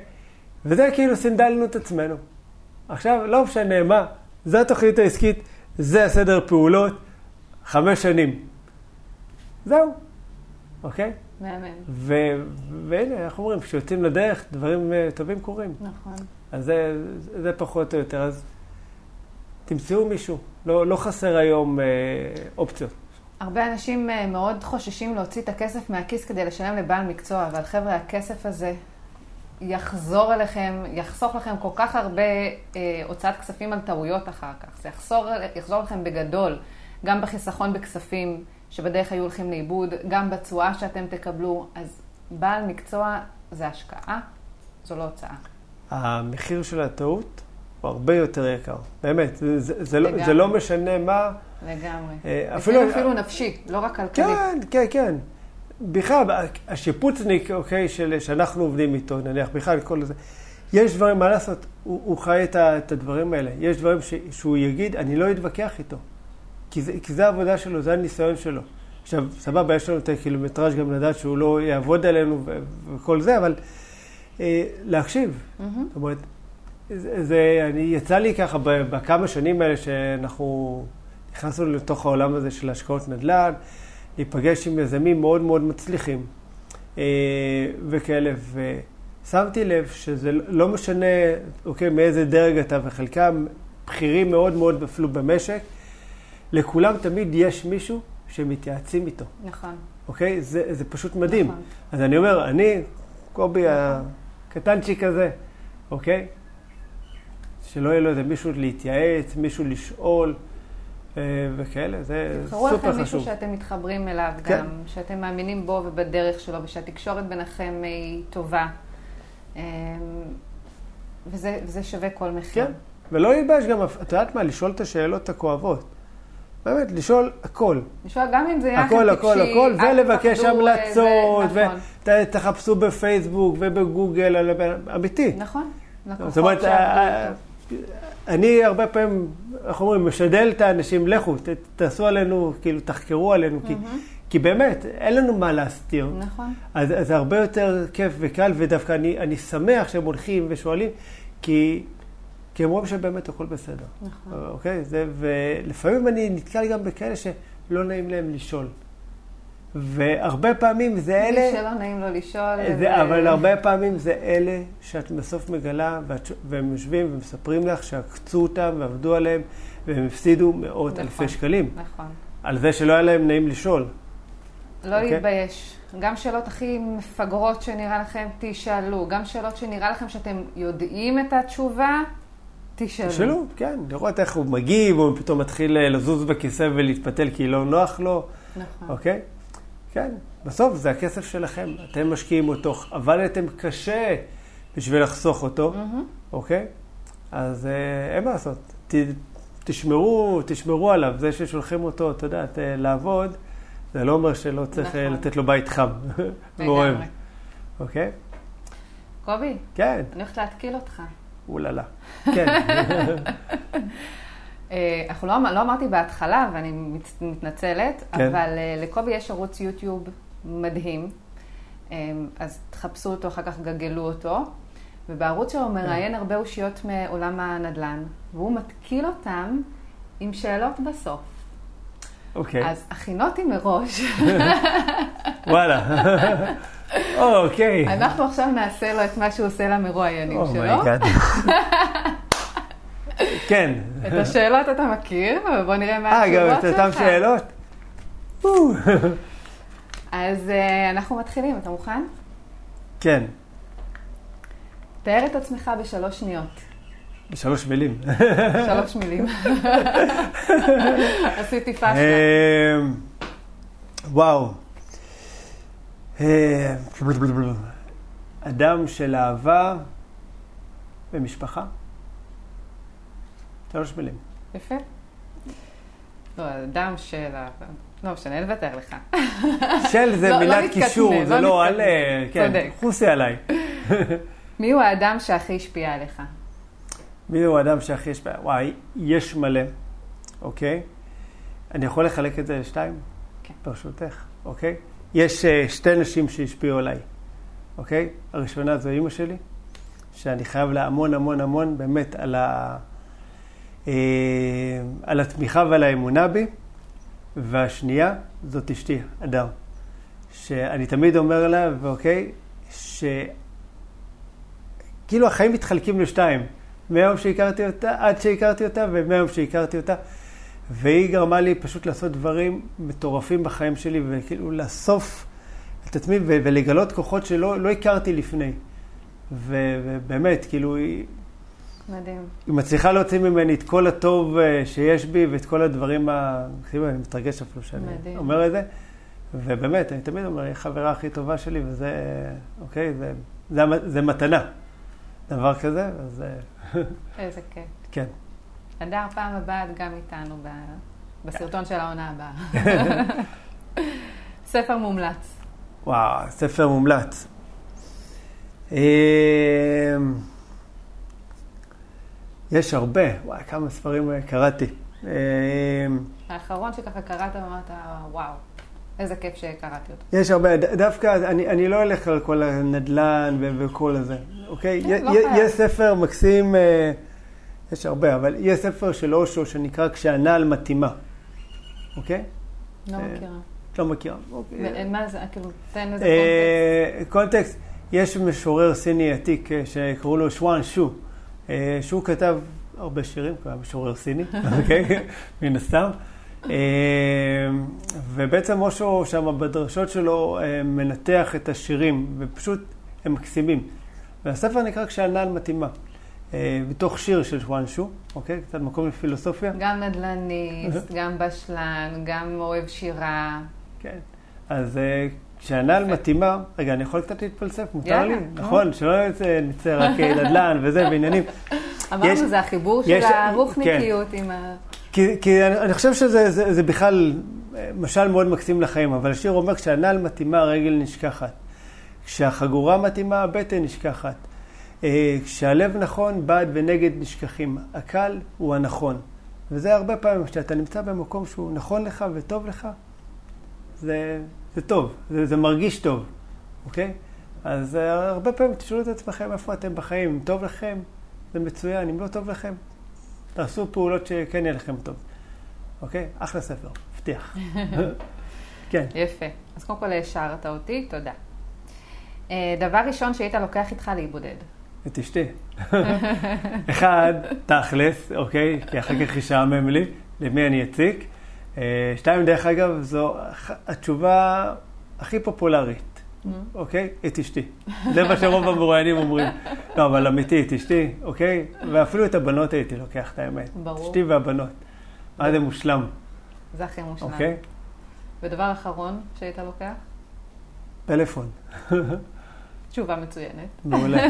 וזה כאילו סינדלנו את עצמנו. עכשיו, לא משנה מה, זו התוכנית העסקית, זה הסדר פעולות, חמש שנים. זהו, אוקיי? מהמם. ו- והנה, איך אומרים, כשיוצאים לדרך, דברים uh, טובים קורים. נכון. אז זה, זה פחות או יותר. אז תמצאו מישהו, לא, לא חסר היום uh, אופציות. הרבה אנשים אה, מאוד חוששים להוציא את הכסף מהכיס כדי לשלם לבעל מקצוע, אבל חבר'ה, הכסף הזה יחזור אליכם, יחסוך לכם כל כך הרבה אה, הוצאת כספים על טעויות אחר כך. זה יחזור, יחזור לכם בגדול, גם בחיסכון בכספים שבדרך היו הולכים לאיבוד, גם בתשואה שאתם תקבלו. אז בעל מקצוע זה השקעה, זו לא הוצאה. המחיר של הטעות הוא הרבה יותר יקר, באמת. זה, זה, זה, לא, זה לא משנה מה. לגמרי. אה, אפילו, אפילו נפשי, לא רק כלכלי. כן, כן, כן. בכלל, השיפוצניק, אוקיי, של, שאנחנו עובדים איתו, נניח, בכלל, כל זה, יש דברים, מה לעשות, הוא, הוא חי את, ה, את הדברים האלה. יש דברים ש, שהוא יגיד, אני לא אתווכח איתו. כי זה, כי זה העבודה שלו, זה הניסיון שלו. עכשיו, סבבה, יש לנו את הקילומטראז' גם לדעת שהוא לא יעבוד עלינו וכל זה, אבל אה, להקשיב. Mm-hmm. זאת אומרת, זה, זה, אני, יצא לי ככה בכמה שנים האלה שאנחנו נכנסנו לתוך העולם הזה של השקעות נדל"ן, להיפגש עם יזמים מאוד מאוד מצליחים אה, וכאלה, ושמתי לב שזה לא משנה, אוקיי, מאיזה דרג אתה, וחלקם בכירים מאוד מאוד אפילו במשק, לכולם תמיד יש מישהו שמתייעצים איתו. נכון. אוקיי? זה, זה פשוט מדהים. נכון. אז אני אומר, אני, קובי נכון. הקטנצ'יק הזה, אוקיי? שלא יהיה לו איזה מישהו להתייעץ, מישהו לשאול. אה, וכאלה, זה סופר חשוב. תבחרו לכם מישהו שאתם מתחברים אליו כן. גם, שאתם מאמינים בו ובדרך שלו, ושהתקשורת ביניכם היא טובה. אה, וזה, וזה שווה כל מחיר. כן, ולא ייבש גם, את יודעת מה, לשאול את השאלות הכואבות. באמת, לשאול הכל. לשאול גם אם זה יחד הכל, הכל, הכל, ולבקש המלצות, נכון. ותחפשו בפייסבוק ובגוגל, אמיתי. נכון, לקוחות שעבדו אני הרבה פעמים, איך אומרים, משדל את האנשים, לכו, ת, תעשו עלינו, כאילו, תחקרו עלינו, mm-hmm. כי, כי באמת, אין לנו מה להסתיר. נכון. אז, אז זה הרבה יותר כיף וקל, ודווקא אני, אני שמח שהם הולכים ושואלים, כי, כי הם רואים שבאמת הכל בסדר. נכון. אוקיי? זה, ולפעמים אני נתקל גם בכאלה שלא נעים להם לשאול. והרבה פעמים זה אלה... מי שלא נעים לו לשאול. זה, ו... אבל הרבה פעמים זה אלה שאת בסוף מגלה, ואת, והם יושבים ומספרים לך שעקצו אותם ועבדו עליהם, והם הפסידו מאות נכון, אלפי שקלים. נכון. על זה שלא היה להם נעים לשאול. לא okay? אוקיי? להתבייש. גם שאלות הכי מפגרות שנראה לכם, תשאלו. גם שאלות שנראה לכם שאתם יודעים את התשובה, תשאלו. תשאלו, כן. לראות איך הוא מגיב, או פתאום מתחיל לזוז בכיסא ולהתפתל כי לא נוח לו. נכון. אוקיי? Okay? כן, בסוף זה הכסף שלכם, אתם משקיעים אותו, עבדתם קשה בשביל לחסוך אותו, mm-hmm. אוקיי? אז אה, אין מה לעשות. ת, תשמרו, תשמרו עליו. זה ששולחים אותו, את יודעת, לעבוד, זה לא אומר שלא צריך אה, נכון. לתת לו בית חם ואוהב. אוקיי? קובי? כן. אני הולכת להתקיל אותך. אוללה. כן. אה, אנחנו לא, לא אמרתי בהתחלה, ואני מתנצלת, כן. אבל אה, לקובי יש ערוץ יוטיוב מדהים, אה, אז תחפשו אותו, אחר כך גגלו אותו, ובערוץ שלו הוא כן. מראיין הרבה אושיות מעולם הנדל"ן, והוא מתקיל אותם עם שאלות בסוף. אוקיי. אז הכין אותי מראש. וואלה. אוקיי. אנחנו עכשיו נעשה לו את מה שהוא עושה למרואיינים שלו. oh my God. כן. את השאלות אתה מכיר, ובוא נראה מה התשובות שלך. אה, גם את אותן שאלות? אז אה, אנחנו מתחילים, אתה מוכן? כן. תאר את עצמך בשלוש שניות. בשלוש מילים. שלוש מילים. עשיתי פאשלה. אה, וואו. אדם של אהבה ומשפחה. שלוש מילים. יפה. לא, אדם של... ה- לא משנה, נוותר לך. של זה לא- לא מילת קישור, לא זה לא. נתקטנן. אה, כן. חוסי עליי. מי הוא האדם שהכי השפיע עליך? מי הוא האדם שהכי השפיע? וואי, יש מלא, אוקיי? אני יכול לחלק את זה לשתיים? כן. ברשותך, אוקיי? יש אה, שתי נשים שהשפיעו עליי, אוקיי? הראשונה זו אימא שלי, שאני חייב לה המון המון המון באמת על, ה... אה, על התמיכה ועל האמונה בי, והשנייה זאת אשתי, אדר, שאני תמיד אומר לה, ואוקיי, ש... כאילו החיים מתחלקים לשתיים, מהיום שהכרתי אותה עד שהכרתי אותה ומהיום שהכרתי אותה. והיא גרמה לי פשוט לעשות דברים מטורפים בחיים שלי, וכאילו לאסוף את עצמי ולגלות כוחות שלא לא הכרתי לפני. ובאמת, כאילו, מדהים. היא מצליחה להוציא ממני את כל הטוב אה, שיש בי ואת כל הדברים ה... אני מתרגש אפילו שאני מדהים. אומר את זה. ובאמת, אני תמיד אומר, היא החברה הכי טובה שלי, וזה, אוקיי, זה, זה, זה מתנה. דבר כזה, אז אה, איזה כיף. כן. אדר, פעם הבאה את גם איתנו ב- בסרטון של העונה הבאה. ספר מומלץ. וואו, ספר מומלץ. יש הרבה, וואי, כמה ספרים אה, קראתי. אמ, האחרון שככה קראת ואמרת, וואו, איזה כיף שקראתי אותו. יש הרבה, דווקא אני, אני לא אלך על כל הנדל"ן ו- וכל הזה, אוקיי? כן, לא חייב. יש ספר מקסים, אה, יש הרבה, אבל יש ספר של אושו שנקרא כשהנעל מתאימה, אוקיי? לא אה, מכירה. לא מכירה. אוקיי. ו- מה זה, כאילו, תן איזה אה, קונטקסט, יש משורר סיני עתיק אה, שקראו לו שוואן שו, אה, שהוא כתב הרבה שירים, הוא היה משורר סיני, אוקיי? מן הסתם. אה, ובעצם אושו שם בדרשות שלו אה, מנתח את השירים, ופשוט הם מקסימים. והספר נקרא כשהנעל מתאימה, אה, בתוך שיר של שוואן שו, אוקיי? קצת מקום לפילוסופיה. גם נדל"ניסט, גם בשלן, גם אוהב שירה. כן. אז כשהנעל מתאימה, רגע, אני יכול קצת להתפלסף, מותר לי? נכון, שלא נצא- רק אה, נדל"ן וזה, ועניינים. אמרנו, זה החיבור של כן. הרוחניקיות עם ה... כי, כי אני, חושב שזה זה, זה בכלל אה, משל מאוד מקסים לחיים, אבל השיר אומר, כשהנעל מתאימה, הרגל נשכחת. כשהחגורה מתאימה, הבטן נשכחת. אה, כשהלב נכון, בעד ונגד נשכחים. הקל הוא הנכון. וזה הרבה פעמים, כשאתה נמצא במקום שהוא נכון לך וטוב לך, זה, זה טוב, זה, זה מרגיש טוב, אוקיי? אז אה, הרבה פעמים תשאלו את עצמכם איפה אתם בחיים, אם טוב לכם, זה מצוין, אם לא טוב לכם, תעשו פעולות שכן יהיה לכם טוב. אוקיי? אחלה ספר, מבטיח. כן. יפה. אז קודם כל השארת אותי, תודה. אה, דבר ראשון שהיית לוקח איתך להיבודד. את אשתי. אחד, תכלס, אוקיי? כי אחר כך ישעמם לי, למי אני אציק. אה, שתיים, דרך אגב, זו התשובה הכי פופולרית, אוקיי? את אשתי. זה מה שרוב המרואיינים אומרים. לא, אבל אמיתי, את אשתי, אוקיי? ואפילו את הבנות הייתי לוקח, את האמת. ברור. אשתי והבנות. מה זה מושלם, זה הכי מושלם. אוקיי? ודבר אחרון שהיית לוקח? פלאפון. תשובה מצוינת. מעולה.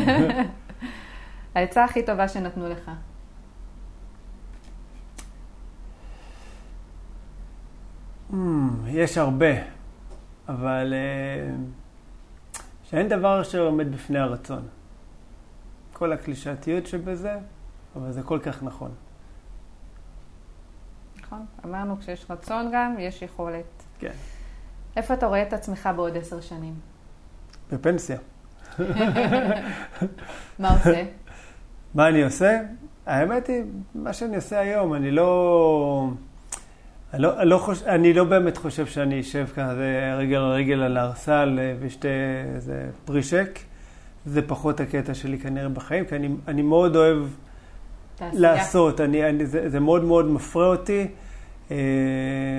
העצה הכי טובה שנתנו לך. Hmm, יש הרבה, אבל אה, שאין דבר שעומד בפני הרצון. כל הקלישאתיות שבזה, אבל זה כל כך נכון. נכון? אמרנו, כשיש רצון גם, יש יכולת. כן. איפה אתה רואה את עצמך בעוד עשר שנים? בפנסיה. מה עושה? מה אני עושה? האמת היא, מה שאני עושה היום, אני לא... אני לא, לא, חוש... אני לא באמת חושב שאני אשב ככה זה רגל על רגל על הארסל אה, ואשתה איזה פרישק. זה פחות הקטע שלי כנראה בחיים, כי אני, אני מאוד אוהב תעשייה. לעשות, אני, אני, זה, זה מאוד מאוד מפרה אותי. אה,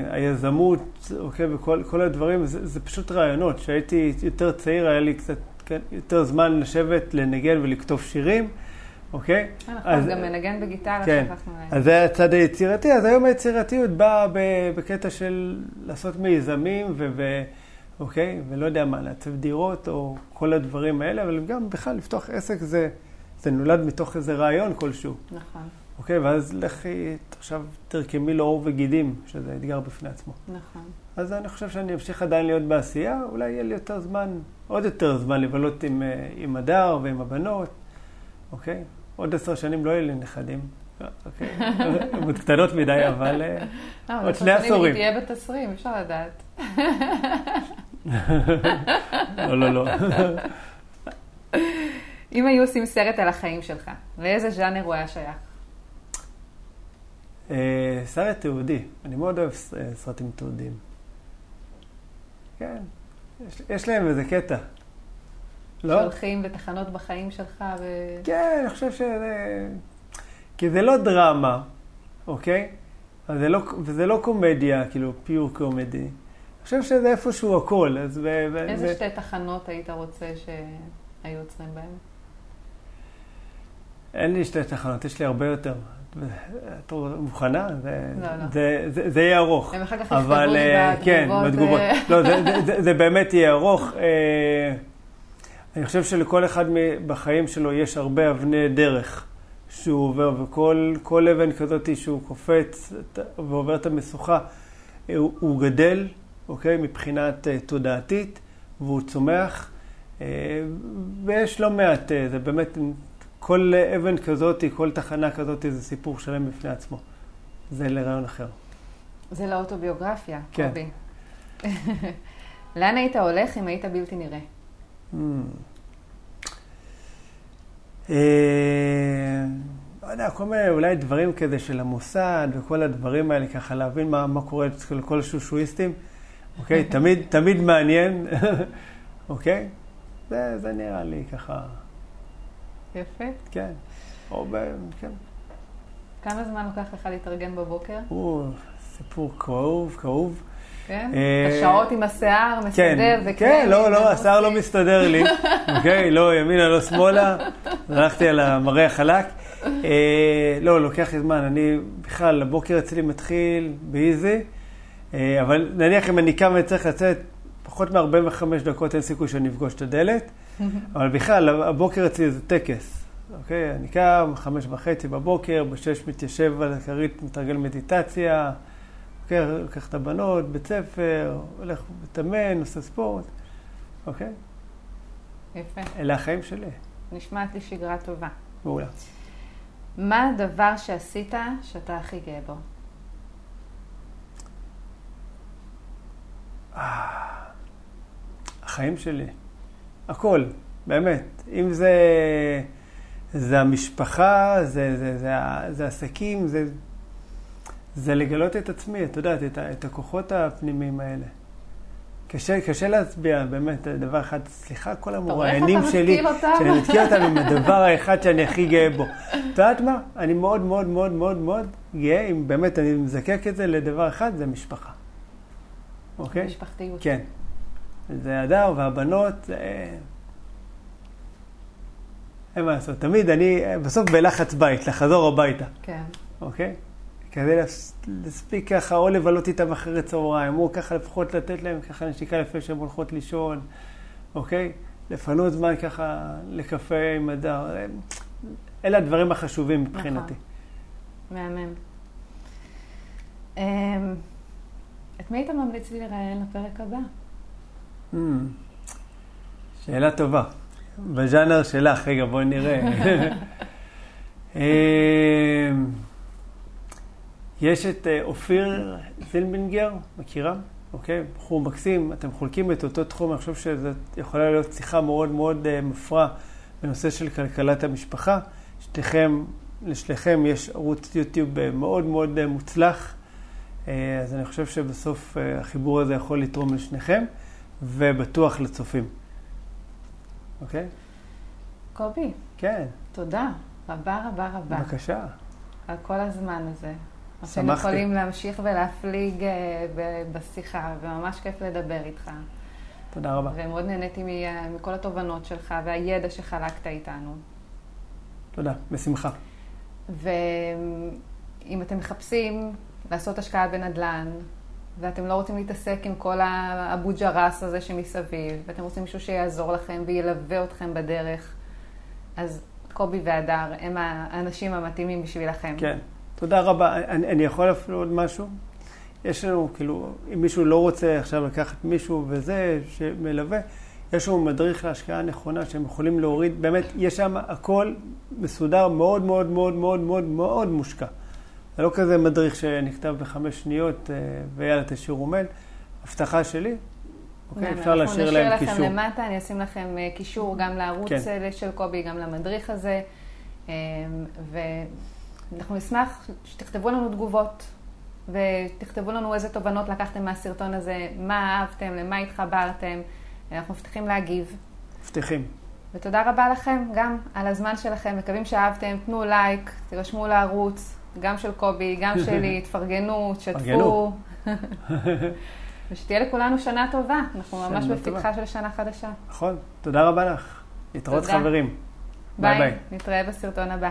היזמות, אוקיי, וכל כל הדברים, זה, זה פשוט רעיונות. כשהייתי יותר צעיר, היה לי קצת כן, יותר זמן לשבת, לנגן ולכתוב שירים, אוקיי? נכון, אז- גם מנגן בגיטרה, כן, שכחנו להם. אז זה הצד היצירתי, אז היום היצירתיות באה בקטע של לעשות מיזמים ו... ו אוקיי? ולא יודע מה, לעצב דירות או כל הדברים האלה, אבל גם בכלל לפתוח עסק זה, זה נולד מתוך איזה רעיון כלשהו, נכון, אוקיי? ואז לכי עכשיו תרקמי לו עור וגידים, שזה אתגר בפני עצמו. נכון. אז אני חושב שאני אמשיך עדיין להיות בעשייה, אולי יהיה לי יותר זמן, עוד יותר זמן לבלות עם, אה, עם הדר ועם הבנות, אוקיי? עוד עשר שנים לא יהיו לי נכדים, אוקיי? עוד קטנות מדי, אבל... אה, אה, עוד שני עשורים. תהיה בת 20, אפשר לדעת. לא, לא, לא. אם היו עושים סרט על החיים שלך, לאיזה ז'אנר הוא היה שייך? אה, סרט תיעודי, אני מאוד אוהב סרטים תיעודיים. כן, יש להם איזה קטע. לא? שהולכים בתחנות בחיים שלך ו... כן, אני חושב שזה... כי זה לא דרמה, אוקיי? זה לא, וזה לא קומדיה, כאילו פיור קומדי. אני חושב שזה איפשהו הכל, אז... איזה ו- שתי תחנות היית רוצה שהיו עוצרים בהן? אין לי שתי תחנות, יש לי הרבה יותר. את מוכנה? זה, לא, לא. זה, זה, זה יהיה ארוך. הם אחר כך יכתבו אבל לי אה, כן, בתגובות, בתגובות. אה, לא, זה, זה, זה, זה באמת יהיה ארוך. אני חושב שלכל אחד בחיים שלו יש הרבה אבני דרך שהוא עובר, וכל כל אבן כזאת שהוא קופץ ועובר את המשוכה, אה, הוא, הוא גדל, אוקיי, מבחינת אה, תודעתית, והוא צומח, אה, ויש לא מעט, אה, זה באמת, כל אבן כזאת, כל תחנה כזאת, זה סיפור שלם בפני עצמו. זה לרעיון אחר. זה לאוטוביוגרפיה, כן. קובי. לאן היית הולך אם היית בלתי נראה? אה, לא יודע, כל מיני אולי דברים כזה של המוסד וכל הדברים האלה, ככה להבין מה, מה קורה אצל כל השושואיסטים, אוקיי? תמיד, תמיד מעניין, אוקיי? זה, זה נראה לי ככה, יפה. כן. או ב... כן. כמה זמן לוקח לך להתארגן בבוקר? הוא סיפור כאוב, כאוב. כן? אה, השעות עם השיער, כן, מסדר כן, וקרמים לא, לא. השיער לא מסתדר לי, אוקיי? לא ימינה, לא שמאלה, הלכתי על המראה החלק. אה, לא, לוקח לי זמן, אני בכלל, הבוקר אצלי מתחיל באיזי, אה, אבל נניח אם אני קם וצריך לצאת, פחות מ-45 דקות אין סיכוי שאני אפגוש את הדלת, אבל בכלל, הבוקר אצלי זה טקס, אוקיי? אני קם, חמש וחצי בבוקר, בשש מתיישב על הכרית, מתרגל מדיטציה, לוקח, לוקח את הבנות, בית ספר, הולך מתאמן, עושה ספורט, אוקיי? יפה. אלה החיים שלי. נשמעת לי שגרה טובה. מעולה. מה הדבר שעשית שאתה הכי גאה בו? החיים שלי. הכל, באמת. אם זה, זה המשפחה, זה, זה, זה, זה עסקים, זה, זה לגלות את עצמי, את יודעת, את, את הכוחות הפנימיים האלה. קשה, קשה להצביע, באמת, דבר אחד. סליחה, כל המוראיינים שלי? שאני מתקיע אותם עם הדבר האחד שאני הכי גאה בו. את יודעת מה? אני מאוד מאוד מאוד מאוד מאוד גאה, אם באמת אני מזקק את זה לדבר אחד, זה משפחה. אוקיי? משפחתיות. כן. זה הדר והבנות, זה... אין מה לעשות. תמיד אני, בסוף בלחץ בית, לחזור הביתה, כן. אוקיי? כדי להס- להספיק ככה, או לבלות איתם אחרי צהריים, או ככה לפחות לתת להם ככה נשיקה לפני שהן הולכות לישון, אוקיי? לפנות זמן ככה לקפה עם הדר. אלה הדברים החשובים מבחינתי. נכון. מהמם. אמ, את מי היית ממליץ לי לראיין לפרק הבא? Hmm, שאלה טובה. בז'אנר שלך, רגע, בואי נראה. יש את אה, אופיר זילבינגר, מכירה? אוקיי? בחור מקסים, אתם חולקים את אותו תחום, אני חושב שזאת יכולה להיות שיחה מאוד מאוד אה, מפרה בנושא של כלכלת המשפחה. שתיכם, לשניכם יש ערוץ יוטיוב אה, מאוד מאוד מוצלח, אז אני חושב שבסוף החיבור הזה יכול לתרום לשניכם, ובטוח לצופים. אוקיי? קובי, כן, תודה. רבה רבה רבה. בבקשה. על כל הזמן הזה. אתם שמחתי. יכולים להמשיך ולהפליג אה, בשיחה, וממש כיף לדבר איתך. תודה רבה. ומאוד נהניתי מכל התובנות שלך והידע שחלקת איתנו. תודה, בשמחה. ואם אתם מחפשים לעשות השקעה בנדל"ן, ואתם לא רוצים להתעסק עם כל האבו ג'רס הזה שמסביב, ואתם רוצים מישהו שיעזור לכם וילווה אתכם בדרך, אז קובי והדר הם האנשים המתאימים בשבילכם. כן, תודה רבה. אני, אני יכול אפילו עוד משהו? יש לנו, כאילו, אם מישהו לא רוצה עכשיו לקחת מישהו וזה, שמלווה, יש לנו מדריך להשקעה נכונה שהם יכולים להוריד, באמת, יש שם הכל מסודר, מאוד מאוד מאוד מאוד מאוד מאוד מושקע. זה לא כזה מדריך שנכתב בחמש שניות אה, ויאללה תשאירו מייל. הבטחה שלי, אוקיי, אפשר להשאיר להם קישור. אנחנו נשאיר לכם למטה, אני אשים לכם אה, קישור גם לערוץ כן. של קובי, גם למדריך הזה. ואנחנו נשמח שתכתבו לנו תגובות, ותכתבו לנו איזה תובנות לקחתם מהסרטון הזה, מה אהבתם, למה התחברתם. אנחנו מבטיחים להגיב. מבטיחים. ותודה רבה לכם גם על הזמן שלכם. מקווים שאהבתם, תנו לייק, תירשמו לערוץ, גם של קובי, גם שלי, תפרגנו, תשתפו. ושתהיה לכולנו שנה טובה. אנחנו ממש בפתחה של שנה חדשה. נכון. תודה רבה לך. להתראות חברים. ביי ביי. נתראה בסרטון הבא.